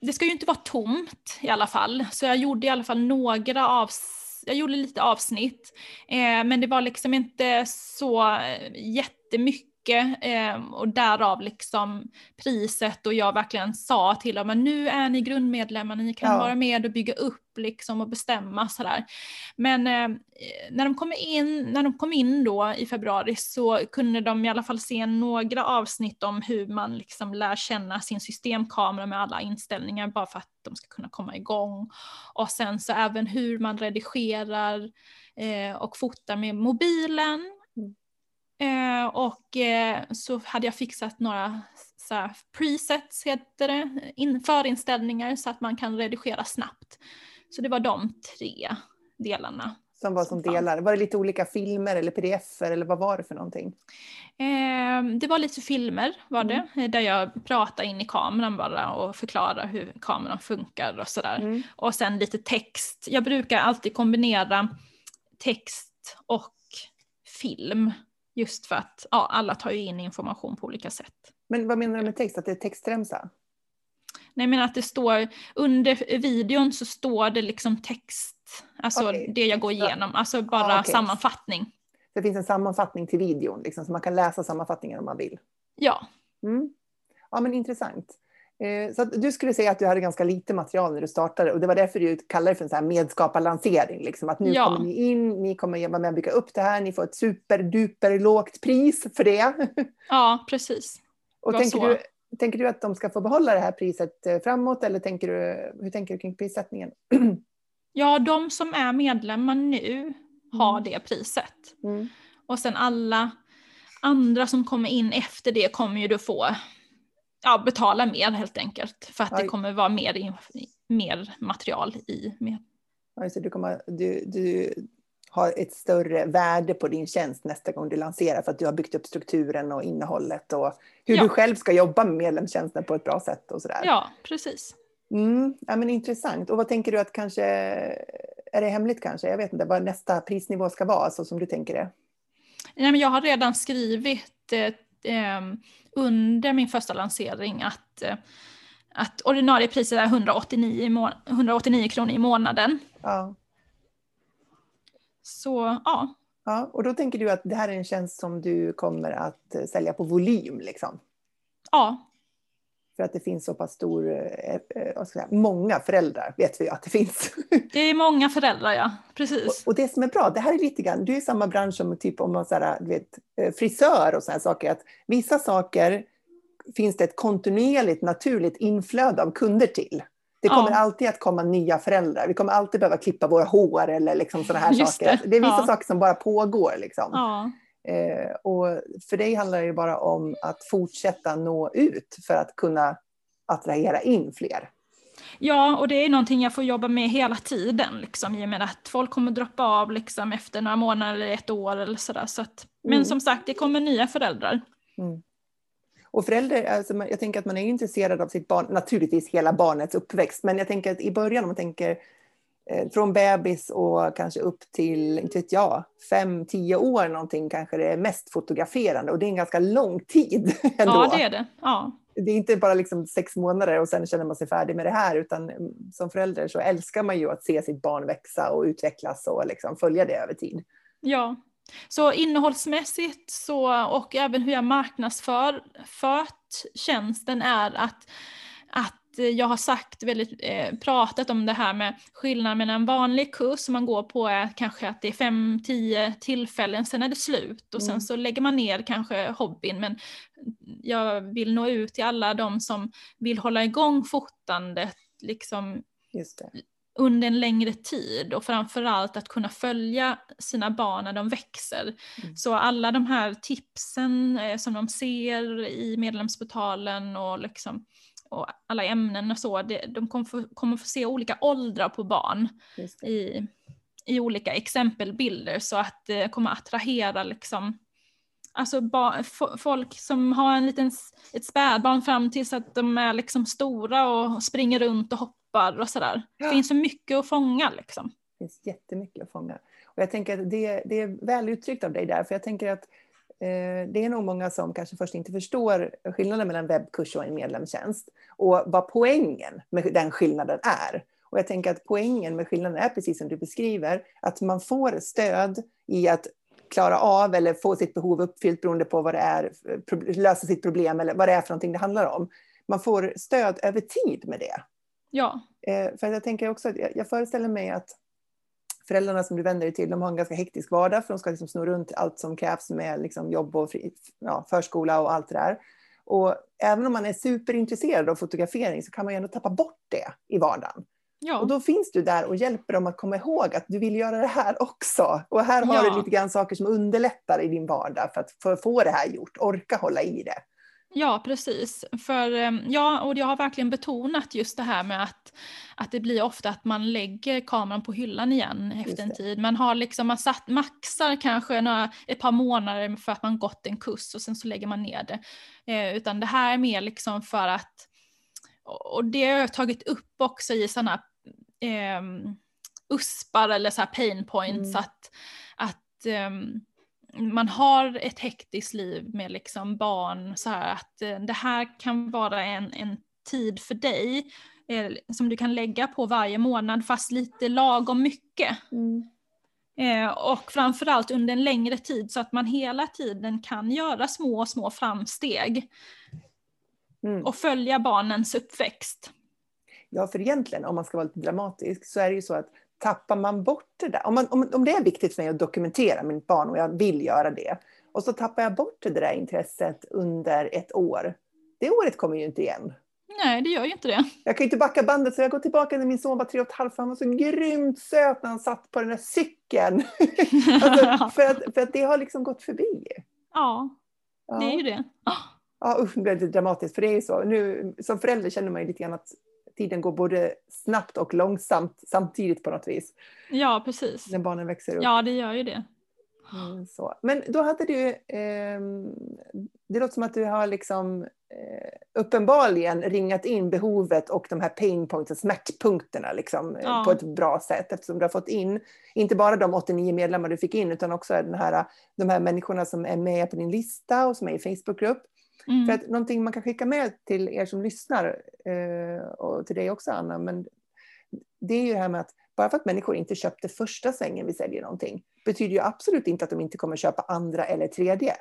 det ska ju inte vara tomt i alla fall, så jag gjorde i alla fall några avsnitt jag gjorde lite avsnitt, eh, men det var liksom inte så eh, jättemycket mycket eh, och därav liksom priset och jag verkligen sa till dem att nu är ni grundmedlemmar, ni kan ja. vara med och bygga upp liksom och bestämma sådär. Men eh, när, de kom in, när de kom in då i februari så kunde de i alla fall se några avsnitt om hur man liksom lär känna sin systemkamera med alla inställningar bara för att de ska kunna komma igång. Och sen så även hur man redigerar eh, och fotar med mobilen Eh, och eh, så hade jag fixat några så presets, heter det, in, förinställningar så att man kan redigera snabbt. Så det var de tre delarna. Som var som, som delar. Var det lite olika filmer eller pdf-er eller vad var det för någonting? Eh, det var lite filmer var det, mm. där jag pratade in i kameran bara och förklarade hur kameran funkar och sådär. Mm. Och sen lite text. Jag brukar alltid kombinera text och film. Just för att ja, alla tar ju in information på olika sätt. Men vad menar du med text? Att det är textremsa? Nej, men att det står under videon så står det liksom text, alltså okay. det jag går igenom, alltså bara ah, okay. sammanfattning. Det finns en sammanfattning till videon, liksom, så man kan läsa sammanfattningen om man vill? Ja. Mm. Ja, men intressant. Eh, så du skulle säga att du hade ganska lite material när du startade och det var därför du kallade det för en så här medskaparlansering. Liksom, att nu ja. kommer ni in, ni kommer vara med och bygga upp det här, ni får ett superduper lågt pris för det. Ja, precis. och tänker du, tänker du att de ska få behålla det här priset eh, framåt eller tänker du, hur tänker du kring prissättningen? Ja, de som är medlemmar nu har mm. det priset. Mm. Och sen alla andra som kommer in efter det kommer ju då få ja, betala mer helt enkelt. För att Aj. det kommer vara mer, mer material i. Mer. Ja, så du, kommer, du, du har ett större värde på din tjänst nästa gång du lanserar för att du har byggt upp strukturen och innehållet och hur ja. du själv ska jobba med medlemstjänsten på ett bra sätt och sådär. Ja, precis. Mm, ja, men intressant. Och vad tänker du att kanske, är det hemligt kanske? Jag vet inte vad nästa prisnivå ska vara, så som du tänker det? Nej, men jag har redan skrivit eh, under min första lansering att, eh, att ordinarie priset är 189, 189 kronor i månaden. Ja. Så ja. ja. Och då tänker du att det här är en tjänst som du kommer att eh, sälja på volym? Liksom. Ja. För att det finns så pass stor, eh, eh säga, många föräldrar vet vi att det finns. Det är många föräldrar ja, precis. Och, och, det som är bra, det här är lite grann, du är i samma bransch som typ om man så här, du vet, eh, frisör och sådana saker, att vissa saker finns det ett kontinuerligt naturligt inflöde av kunder till. Det kommer ja. alltid att komma nya föräldrar. Vi kommer alltid behöva klippa våra hår eller liksom sådana här Just saker. Det. det. är vissa ja. saker som bara pågår. Liksom. Ja. Eh, och för dig handlar det bara om att fortsätta nå ut för att kunna attrahera in fler. Ja, och det är någonting jag får jobba med hela tiden, liksom, i och med att folk kommer droppa av liksom, efter några månader eller ett år eller sådär. Så att, men mm. som sagt, det kommer nya föräldrar. Mm. Och föräldrar, alltså, jag tänker att man är intresserad av sitt barn, naturligtvis hela barnets uppväxt, men jag tänker att i början om man tänker från bebis och kanske upp till, inte vet jag, fem, tio år någonting kanske det är mest fotograferande och det är en ganska lång tid. Ändå. Ja, det är det. Ja. Det är inte bara liksom sex månader och sen känner man sig färdig med det här, utan mm, som förälder så älskar man ju att se sitt barn växa och utvecklas och liksom följa det över tid. Ja, så innehållsmässigt så, och även hur jag marknadsför fört tjänsten är att, att jag har sagt, väldigt, eh, pratat om det här med skillnaden mellan en vanlig kurs som man går på är kanske att det är fem, tio tillfällen, sen är det slut och sen mm. så lägger man ner kanske hobbyn men jag vill nå ut till alla de som vill hålla igång fotandet liksom under en längre tid och framförallt att kunna följa sina barn när de växer. Mm. Så alla de här tipsen eh, som de ser i medlemsportalen och, liksom, och alla ämnen och så, det, de kommer få, kommer få se olika åldrar på barn i, i olika exempelbilder så att det kommer attrahera liksom Alltså ba, folk som har en liten, ett spädbarn fram tills att de är liksom stora och springer runt och hoppar och sådär. Ja. Det finns så mycket att fånga liksom. Det finns jättemycket att fånga. Och jag tänker att det, det är väl uttryckt av dig där, för jag tänker att det är nog många som kanske först inte förstår skillnaden mellan webbkurs och en medlemstjänst och vad poängen med den skillnaden är. Och jag tänker att poängen med skillnaden är precis som du beskriver, att man får stöd i att klara av eller få sitt behov uppfyllt beroende på vad det är, lösa sitt problem eller vad det är för någonting det handlar om. Man får stöd över tid med det. Ja. Eh, för jag tänker också, jag föreställer mig att föräldrarna som du vänder dig till, de har en ganska hektisk vardag, för de ska liksom sno runt allt som krävs med liksom jobb och fri, ja, förskola och allt det där. Och även om man är superintresserad av fotografering så kan man ju ändå tappa bort det i vardagen. Ja. Och då finns du där och hjälper dem att komma ihåg att du vill göra det här också. Och här har ja. du lite grann saker som underlättar i din vardag för att få det här gjort, orka hålla i det. Ja, precis. För, eh, ja, och jag har verkligen betonat just det här med att, att det blir ofta att man lägger kameran på hyllan igen efter en tid. Man har liksom, man satt, maxar kanske några, ett par månader för att man gått en kurs och sen så lägger man ner det. Eh, utan det här är mer liksom för att, och det har jag tagit upp också i sådana eh, uspar eller så här pain points, mm. att, att um, man har ett hektiskt liv med liksom barn, så här, att eh, det här kan vara en, en tid för dig eh, som du kan lägga på varje månad fast lite lagom mycket. Mm. Eh, och framförallt under en längre tid så att man hela tiden kan göra små, små framsteg. Mm. Och följa barnens uppväxt. Ja, för egentligen om man ska vara lite dramatisk så är det ju så att tappar man bort det där? Om, man, om, om det är viktigt för mig att dokumentera mitt barn och jag vill göra det och så tappar jag bort det där intresset under ett år. Det året kommer ju inte igen. Nej, det gör ju inte det. Jag kan ju inte backa bandet så jag går tillbaka när min son var tre och ett halvt. Han var så grymt söt när han satt på den där cykeln. alltså, för, att, för att det har liksom gått förbi. Ja, det är ju det. Ja, usch, det blir lite dramatiskt. För det är ju så. Nu, som förälder känner man ju lite grann att tiden går både snabbt och långsamt samtidigt på något vis. Ja, precis. När barnen växer upp. Ja, det gör ju det. Mm, så. Men då hade du, eh, det låter som att du har liksom eh, uppenbarligen ringat in behovet och de här pain points, smärtpunkterna liksom, eh, ja. på ett bra sätt eftersom du har fått in, inte bara de 89 medlemmar du fick in utan också den här, de här människorna som är med på din lista och som är i Facebookgrupp. Mm. För att någonting man kan skicka med till er som lyssnar eh, och till dig också Anna, men det är ju det här med att bara för att människor inte köpte första sängen vi säljer någonting betyder ju absolut inte att de inte kommer köpa andra eller tredje.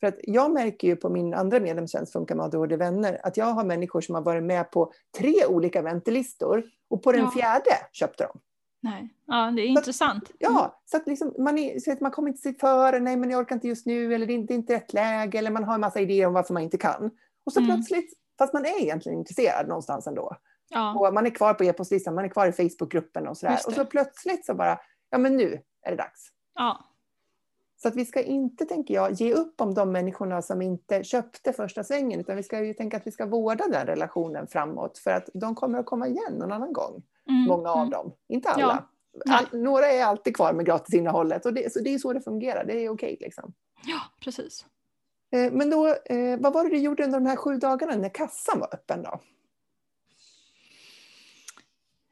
För att jag märker ju på min andra medlemstjänst Funka med ADHD vänner att jag har människor som har varit med på tre olika väntelistor och på den ja. fjärde köpte de. Nej, ja det är så intressant. Att, ja, så att liksom, man, är, så att man kommer inte sig före, nej men jag orkar inte just nu, eller det är inte, det är inte rätt läge, eller man har en massa idéer om varför man inte kan. Och så mm. plötsligt, fast man är egentligen intresserad någonstans ändå. Ja. Och man är kvar på e-postlistan, man är kvar i Facebookgruppen och sådär. Och så plötsligt så bara, ja men nu är det dags. Ja. Så att vi ska inte, tänker jag, ge upp om de människorna som inte köpte första sängen, utan vi ska ju tänka att vi ska vårda den relationen framåt, för att de kommer att komma igen någon annan gång. Mm. Många av mm. dem, inte alla. Ja. All, några är alltid kvar med gratisinnehållet och det, så det är så det fungerar, det är okej. Okay, liksom. Ja, precis. Eh, men då, eh, vad var det du gjorde under de här sju dagarna när kassan var öppen då?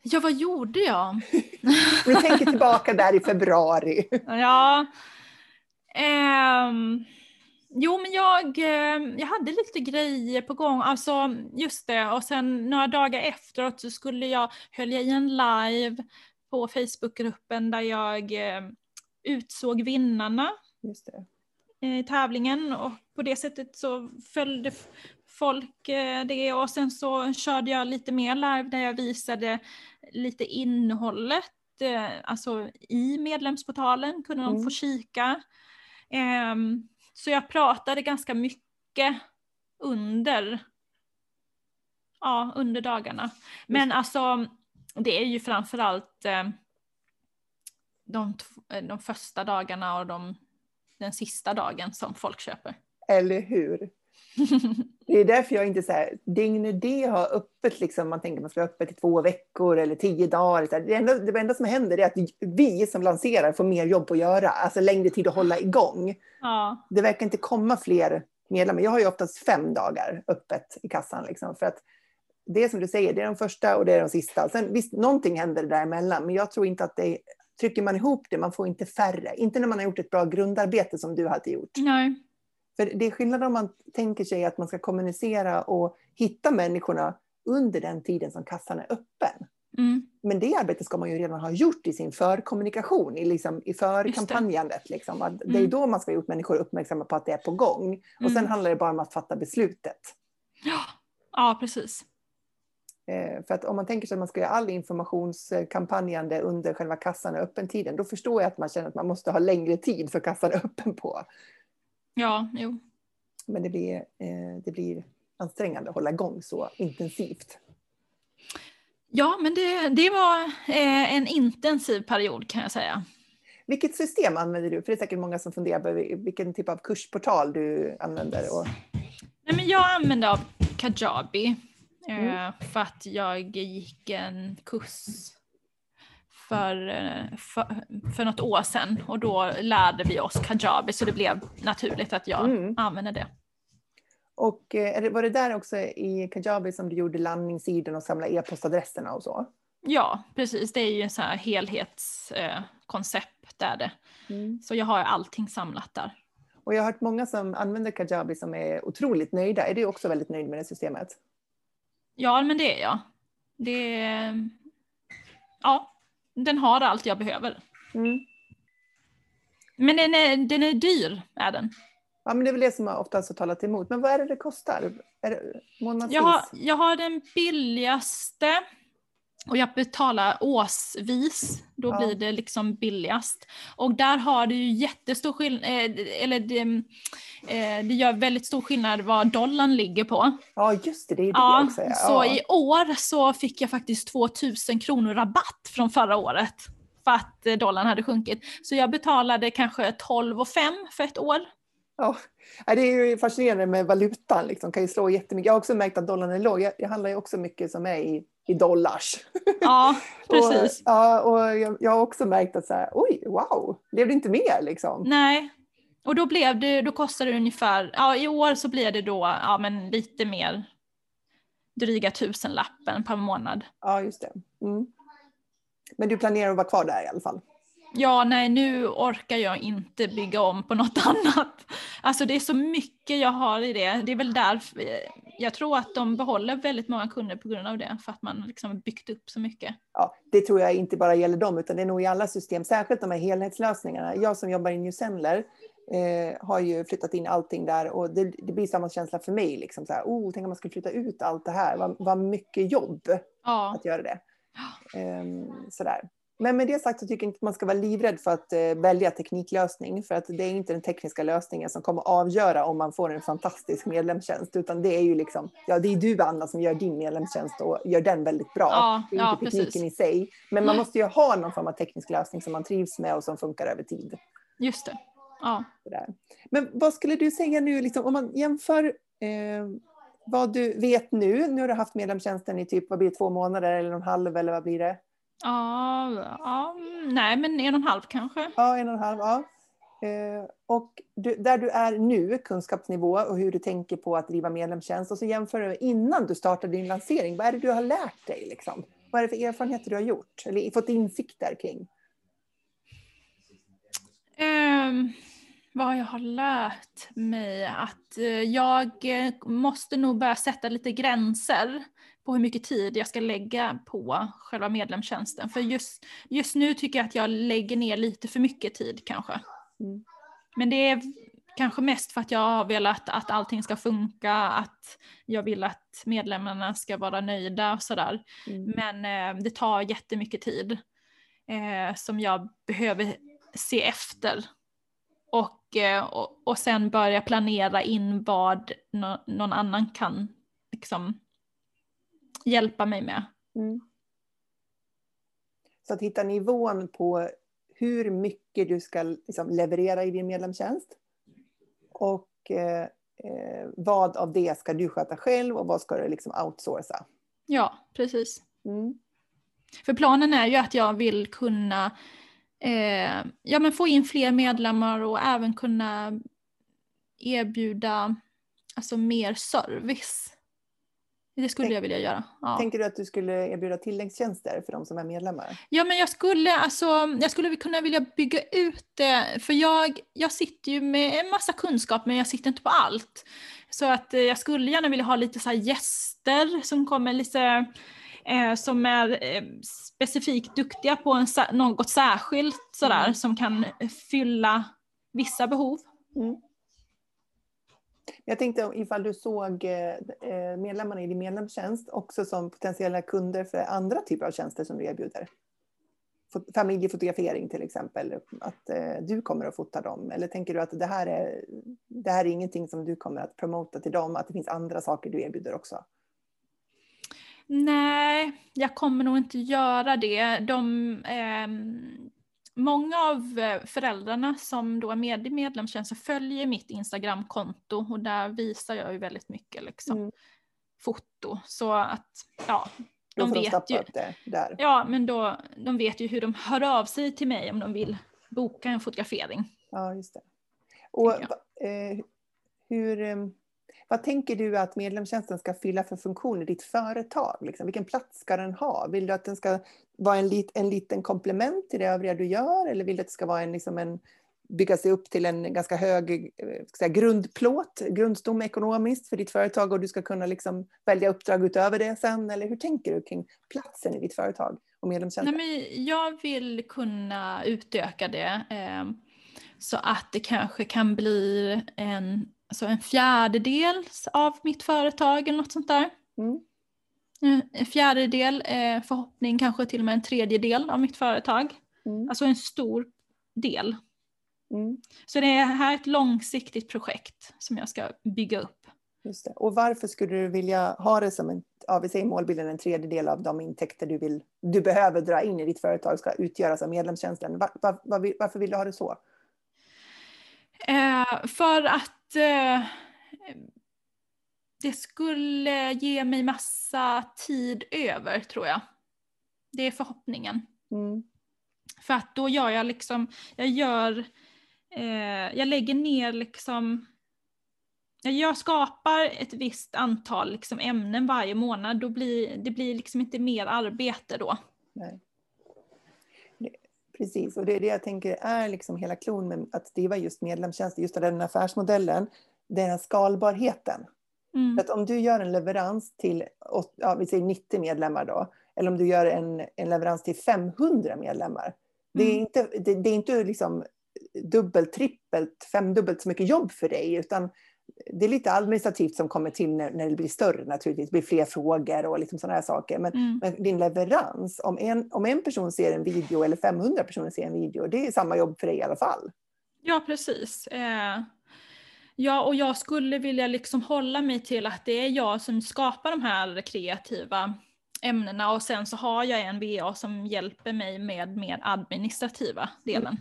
Ja, vad gjorde jag? du tänker tillbaka där i februari. ja. Um, jo, men jag, ehm, jag hade lite grejer på gång. Alltså, just det. Och sen några dagar efteråt så skulle jag, höll jag i en live på Facebookgruppen där jag eh, utsåg vinnarna i tävlingen. Och på det sättet så följde folk eh, det och sen så körde jag lite mer live där jag visade lite innehållet, eh, alltså i medlemsportalen kunde de mm. få kika. Um, så jag pratade ganska mycket under, ja, under dagarna. Men alltså, det är ju framförallt eh, de, de första dagarna och de, den sista dagen som folk köper. Eller hur? Det är därför jag inte så här, dygn det har öppet, liksom, man tänker man ska ha öppet i två veckor eller tio dagar. Så det, enda, det enda som händer är att vi som lanserar får mer jobb att göra, alltså längre tid att hålla igång. Ja. Det verkar inte komma fler medlemmar. Jag har ju oftast fem dagar öppet i kassan. Liksom, för att det är som du säger, det är de första och det är de sista. Sen, visst, någonting händer däremellan, men jag tror inte att det trycker man ihop det, man får inte färre. Inte när man har gjort ett bra grundarbete som du hade gjort. Nej. För det är skillnad om man tänker sig att man ska kommunicera och hitta människorna under den tiden som kassan är öppen. Mm. Men det arbetet ska man ju redan ha gjort i sin förkommunikation, i, liksom, i förkampanjandet. Liksom. Mm. Det är då man ska ha gjort människor uppmärksamma på att det är på gång. Och mm. sen handlar det bara om att fatta beslutet. Ja, ja precis. Eh, för att om man tänker sig att man ska göra all informationskampanjande under själva kassan och öppentiden, då förstår jag att man känner att man måste ha längre tid för kassan öppen på. Ja, jo. Men det blir, eh, det blir ansträngande att hålla igång så intensivt. Ja, men det, det var eh, en intensiv period kan jag säga. Vilket system använder du? För det är säkert många som funderar på vilken typ av kursportal du använder. Och... Nej, men jag använde av Kajabi. Mm. Eh, för att jag gick en kurs för, eh, för, för något år sedan och då lärde vi oss Kajabi så det blev naturligt att jag Mm. använde det. Och eh, var det där också i Kajabi som du gjorde landningssidan och samlade e-postadresserna och så? Ja, precis. Det är ju en sån här helhetskoncept eh, där det. Mm. Så jag har allting samlat där. Och jag har hört många som använder Kajabi som är otroligt nöjda. Är du också väldigt nöjd med det systemet? Ja, men det är jag. Det är... Ja, den har allt jag behöver. Mm. Men den är, den är dyr, är den. Ja, men det är väl det som oftast har talat emot. Men vad är det det kostar? Är det månadsvis? Jag har, jag har den billigaste och jag betalar årsvis. Då Ja. blir det liksom billigast. Och där har det ju jättestor skillnad, eller det, eh, det gör väldigt stor skillnad vad dollarn ligger på. Ja, just det. Det är det Ja, också. Ja. så i år så fick jag faktiskt 2000 kronor rabatt från förra året. För att eh, dollarn hade sjunkit. Så jag betalade kanske 12 och 5 för ett år. Ja, Det är ju fascinerande med valutan. Liksom. kan ju slå jättemycket. Jag har också märkt att dollarn är låg. Jag, jag handlar ju också mycket som är i, i dollars. Ja, precis. Och, ja, och jag, jag har också märkt att så här, oj, wow, blev det inte mer liksom? Nej. Och då blev det, då kostade det ungefär, ja i år så blir det då, ja men lite mer, dryga tusenlappen per månad. Ja, just det. Mm. Men du planerar att vara kvar där i alla fall? Ja, nej nu orkar jag inte bygga om på något annat. Alltså det är så mycket jag har i det. Det är väl därför, jag tror att de behåller väldigt många kunder på grund av det, för att man liksom byggt upp så mycket. Ja, det tror jag inte bara gäller dem, utan det är nog i alla system, särskilt de här helhetslösningarna. Jag som jobbar i New Sendler eh, har ju flyttat in allting där och det, det blir samma känsla för mig. Liksom så här, oh, tänk om man skulle flytta ut allt det här, vad, vad mycket jobb Ja, att göra det. Ehm, sådär. Men med det sagt så tycker jag inte att man ska vara livrädd för att eh, välja tekniklösning. För att det är inte den tekniska lösningen som kommer avgöra om man får en fantastisk medlemstjänst. Utan det är ju liksom, ja det är du Anna som gör din medlemstjänst och gör den väldigt bra. Ja, det är ja, inte tekniken precis. i sig. Men man måste ju ha någon form av teknisk lösning som man trivs med och som funkar över tid. just det. Ja. Men vad skulle du säga nu, liksom, om man jämför eh, vad du vet nu, nu har du haft medlemstjänsten i typ, vad blir det, två månader eller en halv eller vad blir det? Ja, ja, nej men en och en halv kanske. Ja, en och en halv. Ja. Eh, och du, där du är nu, kunskapsnivå och hur du tänker på att driva medlemstjänst och så jämför du innan du startade din lansering. Vad är det du har lärt dig? Liksom? Vad är det för erfarenheter du har gjort eller fått insikter kring? Ehm, vad jag har lärt mig att eh, jag eh, måste nog börja sätta lite gränser på hur mycket tid jag ska lägga på själva medlemstjänsten. För just, just nu tycker jag att jag lägger ner lite för mycket tid kanske. Mm. Men det är kanske mest för att jag har velat att allting ska funka, att jag vill att medlemmarna ska vara nöjda och sådär. Mm. Men eh, det tar jättemycket tid eh, som jag behöver se efter. Och, eh, och, och sen börja planera in vad nå- någon annan kan liksom, hjälpa mig med. Mm. Så att hitta nivån på hur mycket du ska liksom leverera i din medlemstjänst. Och eh, eh, vad av det ska du sköta själv och vad ska du liksom outsourca. Ja, precis. Mm. För planen är ju att jag vill kunna eh, ja, men få in fler medlemmar och även kunna erbjuda alltså, mer service. Det skulle Tänk- jag vilja göra. Ja. Tänker du att du skulle erbjuda tilläggstjänster för de som är medlemmar? Ja men jag skulle, alltså, jag skulle kunna vilja bygga ut det, för jag, jag sitter ju med en massa kunskap men jag sitter inte på allt. Så att eh, jag skulle gärna vilja ha lite så gäster som kommer lite, eh, som är eh, specifikt duktiga på en, något särskilt sådär, Mm. som kan fylla vissa behov. Mm. Jag tänkte ifall du såg eh, eh, medlemmarna i din medlemstjänst också som potentiella kunder för andra typer av tjänster som du erbjuder. Familjefotografering till exempel, att eh, du kommer att fota dem. Eller tänker du att det här, är, det här är ingenting som du kommer att promota till dem, att det finns andra saker du erbjuder också? Nej, jag kommer nog inte göra det. De, ehm, många av eh, föräldrarna som då är med i medlemstjänsten följer mitt Instagramkonto och där visar jag ju väldigt mycket liksom, Mm. foto. Så att, ja, de vet ju. det där. Ja, men då, de vet ju hur de hör av sig till mig om de vill boka en fotografering. Ja, just det. Och eh, hur, eh, vad tänker du att medlemstjänsten ska fylla för funktion i ditt företag? Liksom? Vilken plats ska den ha? Vill du att den ska vara en, lit, en liten komplement till det övriga du gör? Eller vill du att det ska vara en, liksom en, bygga sig upp till en ganska hög eh, säga, grundplåt, grundstomme ekonomiskt för ditt företag och du ska kunna liksom välja uppdrag utöver det sen? Eller hur tänker du kring platsen i ditt företag och medlemstjänsten? Nej, men jag vill kunna utöka det eh, så att det kanske kan bli en, alltså en fjärdedel av mitt företag eller något sånt där. Mm. Eh, En fjärdedel, eh, förhoppning kanske till och med en tredjedel av mitt företag. Mm. Alltså en stor del. Mm. Så det är här ett långsiktigt projekt som jag ska bygga upp. Just det. Och varför skulle du vilja ha det som en, ja, vi säger målbilden, en tredjedel av de intäkter du, vill, du behöver dra in i ditt företag ska utgöras av medlemstjänsten. Var, var, var, varför vill du ha det så? Eh, för att eh, det skulle ge mig massa tid över tror jag. Det är förhoppningen. Mm. För att då gör jag liksom, jag gör, eh, jag lägger ner liksom, jag skapar ett visst antal liksom ämnen varje månad, då blir det blir liksom inte mer arbete då. Nej. Precis, och det är det jag tänker är liksom hela klon med att driva just medlemstjänster, just den affärsmodellen, den här skalbarheten. Mm. För att om du gör en leverans till ja, vi säger 90 medlemmar då, eller om du gör en, en leverans till 500 medlemmar. Det är Mm. inte, det, det är inte liksom dubbelt, trippelt, femdubbelt så mycket jobb för dig, utan det är lite administrativt som kommer till när, när det blir större naturligtvis. Det blir fler frågor och liksom sådana här saker. Men, Mm. men din leverans, om en, om en person ser en video eller 500 personer ser en video, det är samma jobb för dig i alla fall. Ja, precis. Eh, ja, och jag skulle vilja liksom hålla mig till att det är jag som skapar de här kreativa ämnena och sen så har jag en VA som hjälper mig med mer administrativa delen.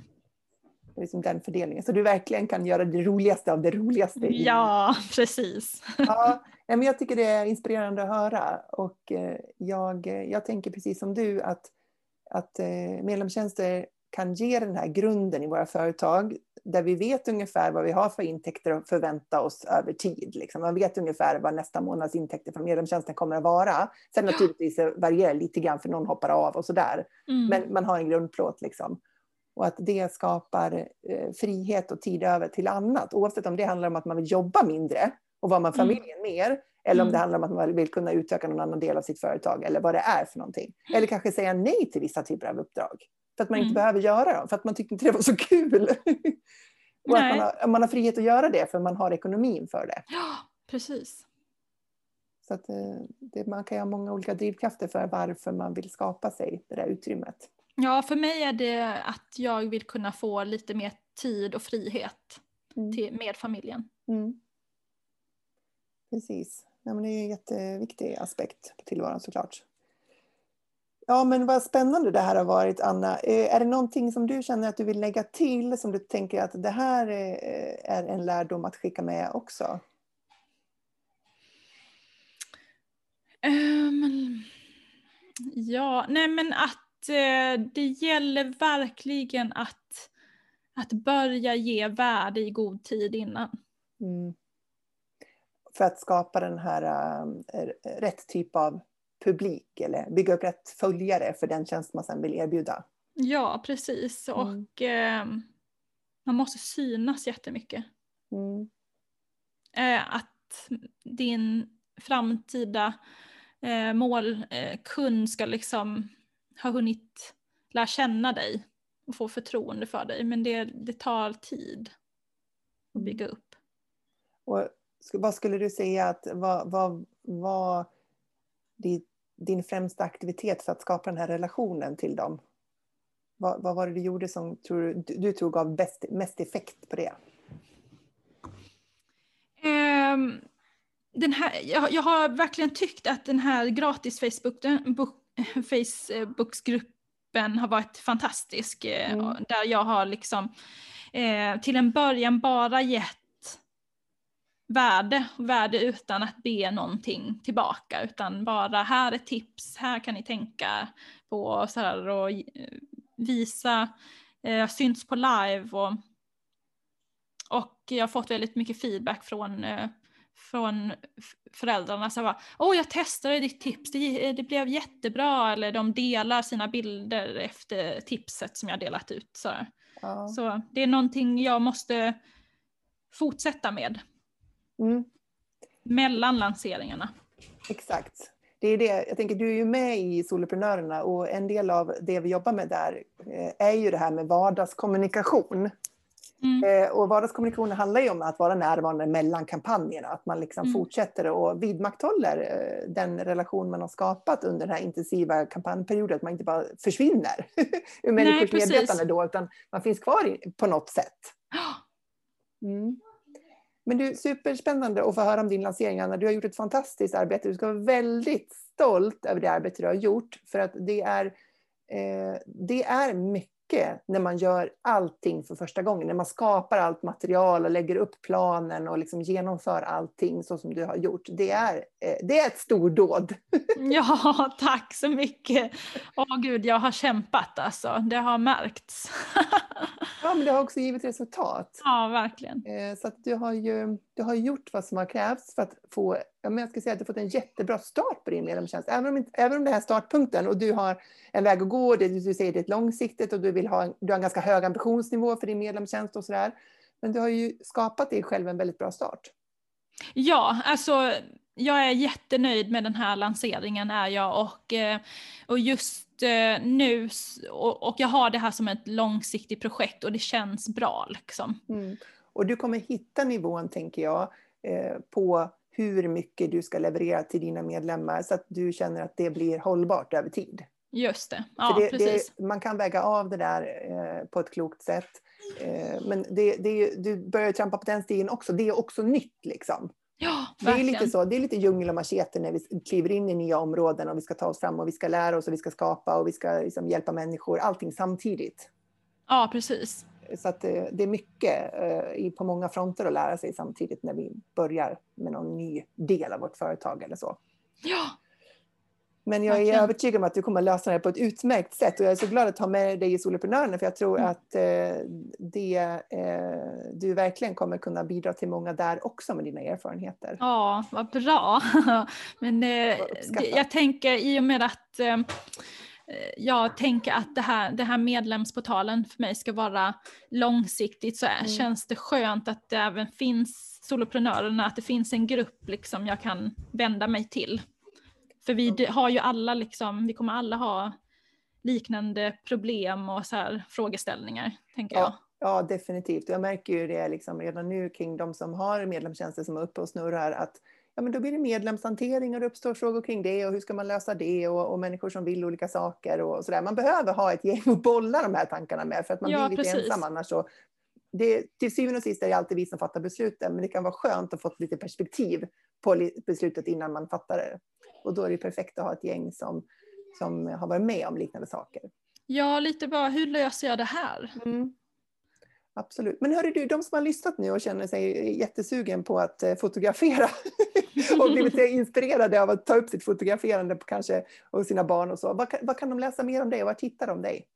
Liksom den fördelningen. Så du verkligen kan göra det roligaste av det roligaste. i- Ja, precis. Ja, men jag tycker det är inspirerande att höra. Och eh, jag, jag tänker precis som du att, att eh, medlemstjänster kan ge den här grunden i våra företag där vi vet ungefär vad vi har för intäkter att förvänta oss över tid. Liksom. Man vet ungefär vad nästa månads intäkter från medlemstjänsten kommer att vara. Sen naturligtvis varierar det lite grann för någon hoppar av och sådär. Mm. Men man har en grundplåt liksom. Och att det skapar eh, frihet och tid över till annat. Oavsett om det handlar om att man vill jobba mindre och vara med Mm. familjen mer. Eller om Mm. det handlar om att man vill kunna utöka någon annan del av sitt företag. Eller vad det är för någonting. Eller kanske säga nej till vissa typer av uppdrag. För att man inte Mm. behöver göra dem. För att man tyckte inte det var så kul. och att Nej. man har, man har frihet att göra det för man har ekonomin för det. Ja, precis. Så att, eh, det, man kan ju ha många olika drivkrafter för varför man vill skapa sig det där utrymmet. Ja, för mig är det att jag vill kunna få lite mer tid och frihet Mm. till, med familjen. Mm. Precis. Ja, men det är en jätteviktig aspekt på tillvaron såklart. Ja, men vad spännande det här har varit, Anna. Eh, Är det någonting som du känner att du vill lägga till, som du tänker att det här eh, är en lärdom att skicka med också? Ehm, ja, nej men att det gäller verkligen att, att börja ge värde i god tid innan. Mm. För att skapa den här eh, rätt typ av publik eller bygga upp rätt följare för den tjänst man sen vill erbjuda. Ja, precis. Mm. Och ehm, man måste synas jättemycket. Mm. Eh, att din framtida eh, målkund eh, kund ska liksom ha hunnit lära känna dig och få förtroende för dig. Men det, det tar tid att bygga upp. Och vad skulle du säga att vad, vad, vad din, din främsta aktivitet för att skapa den här relationen till dem? Vad, vad var det du gjorde som tror, du, du tror gav bäst, mest effekt på det? Ehm, den här, jag, jag har verkligen tyckt att den här gratis Facebook, bok, Facebooksgrupp, gruppen har varit fantastisk. eh, Mm. Där jag har liksom eh, till en början bara gett värde, värde utan att be någonting tillbaka. Utan bara här är tips, här kan ni tänka på så här, och eh, visa, eh, synts på live och, och jag har fått väldigt mycket feedback från eh, från föräldrarna så bara, åh jag testade ditt tips, det, det blev jättebra, eller de delar sina bilder efter tipset som jag delat ut. Så, Ja. så det är någonting jag måste fortsätta med Mm. mellan lanseringarna. Exakt. Det är det. Jag tänker, du är ju med i Soloprenörerna och en del av det vi jobbar med där eh, är ju det här med vardagskommunikation. Mm. Eh, Och vardagskommunikation handlar ju om att vara närvarande mellan kampanjerna, att man liksom Mm. fortsätter och vidmakthåller eh, den relation man har skapat under den här intensiva kampanjperioden, att man inte bara försvinner ur människors medvetande då, utan man finns kvar på något sätt. Mm. Men du, superspännande att få höra om din lansering, Anna. Du har gjort ett fantastiskt arbete. Du ska vara väldigt stolt över det arbete du har gjort, för att det är, eh, det är mycket när man gör allting för första gången, när man skapar allt material och lägger upp planen och liksom genomför allting så som du har gjort. Det är, eh, det är ett stordåd. Ja, tack så mycket. Åh gud, jag har kämpat alltså. Det har märkts. Ja, men det har också givit resultat. ja, verkligen. Eh, Så att du har ju du har gjort vad som har krävts för att få, jag ska säga att du fått en jättebra start på din medlemstjänst. Även om, inte- även om det här är startpunkten och du har en väg att gå, det, du säger det är långsiktigt och du, vill ha, en- du har en ganska hög ambitionsnivå för din medlemstjänst och sådär. Men du har ju skapat dig själv en väldigt bra start. Ja, alltså jag är jättenöjd med den här lanseringen är jag och, eh, och just eh, nu och jag har det här som ett långsiktigt projekt och det känns bra liksom. Mm. Och du kommer hitta nivån, tänker jag, eh, på hur mycket du ska leverera till dina medlemmar så att du känner att det blir hållbart över tid. Just det, ja det, precis. det, man kan väga av det där eh, på ett klokt sätt. Eh, men det, det, du börjar trampa på den stigen också. Det är också nytt. Liksom. Ja, Det är, verkligen. lite så, det är lite djungel och machete när vi kliver in i nya områden och vi ska ta oss fram och vi ska lära oss och vi ska skapa och vi ska liksom hjälpa människor. Allting samtidigt. Ja, precis. Så att eh, det är mycket eh, på många fronter att lära sig samtidigt när vi börjar med någon ny del av vårt företag eller så. Ja, Men jag är Verkligen. övertygad om att du kommer lösa det på ett utmärkt sätt och jag är så glad att ha med dig i Soloprenörerna för jag tror Mm. att eh, det, du verkligen kommer kunna bidra till många där också med dina erfarenheter. ja vad bra. Men jag tänker i och med att jag tänker att det här, det här medlemsportalen för mig ska vara långsiktigt så Mm. känns det skönt att det även finns soloprenörerna, att det finns en grupp liksom jag kan vända mig till. För vi har ju alla liksom, vi kommer alla ha liknande problem och så här frågeställningar, tänker jag. Ja, ja, definitivt. Jag märker ju det liksom redan nu kring de som har medlemstjänster som är uppe och snurrar att ja, men då blir det medlemshantering och det uppstår frågor kring det och hur ska man lösa det och, och människor som vill olika saker och sådär. Man behöver ha ett gäng att bolla de här tankarna med för att man Ja, blir lite precis. ensam annars. Så det, till syvende och sist är det alltid vi som fattar besluten men det kan vara skönt att få lite perspektiv på beslutet innan man fattar det. Och då är det perfekt att ha ett gäng som, som har varit med om liknande saker. Ja, lite bara hur löser jag det här? Mm. Absolut. Men hörru du, de som har lyssnat nu och känner sig jättesugen på att eh, fotografera och blivit inspirerade av att ta upp sitt fotograferande på kanske och sina barn och så. Vad kan, vad kan de läsa mer om dig och var hittar de dig?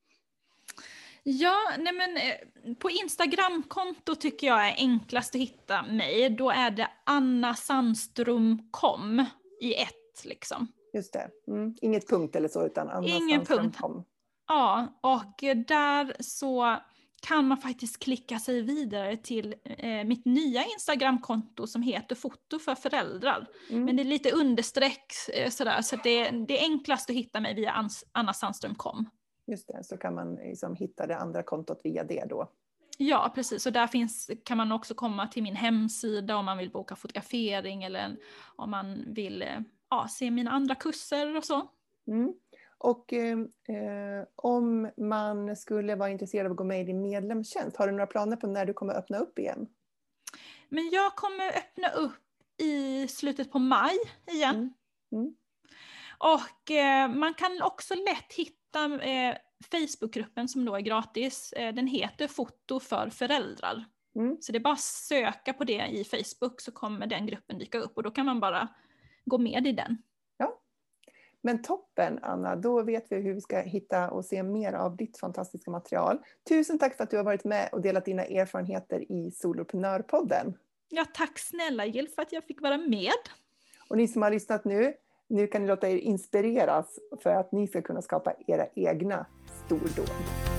Ja, nej men eh, på Instagramkonto tycker jag är enklast att hitta mig. Då är det Anna Sandström kom i ett liksom. Just det. Mm. Inget punkt eller så utan Anna Ingen Sandström punkt. kom. Ja, och där så kan man faktiskt klicka sig vidare till eh, mitt nya Instagramkonto som heter Foto för föräldrar. Mm. Men det är lite understreck eh, sådär, så det, det är enklast att hitta mig via Ans- Anna Sandström kom. Just det, så kan man liksom hitta det andra kontot via det då. Ja, precis. Och där finns, kan man också komma till min hemsida om man vill boka fotografering eller en- om man vill eh, ja, se mina andra kurser och så. Mm. Och eh, om man skulle vara intresserad av att gå med i din medlemstjänst, har du några planer på när du kommer öppna upp igen? Men jag kommer öppna upp i slutet på maj igen. Mm. Mm. Och eh, man kan också lätt hitta hitta eh, Facebookgruppen som då är gratis. Eh, den heter Foto för föräldrar. Mm. Så det är bara att söka på det i Facebook så kommer den gruppen dyka upp och då kan man bara gå med i den. Men toppen Anna, då vet vi hur vi ska hitta och se mer av ditt fantastiska material. Tusen tack för att du har varit med och delat dina erfarenheter i Soloprenörpodden. Ja, tack snälla Jill för att jag fick vara med. Och ni som har lyssnat nu, nu kan ni låta er inspireras för att ni ska kunna skapa era egna stordåd.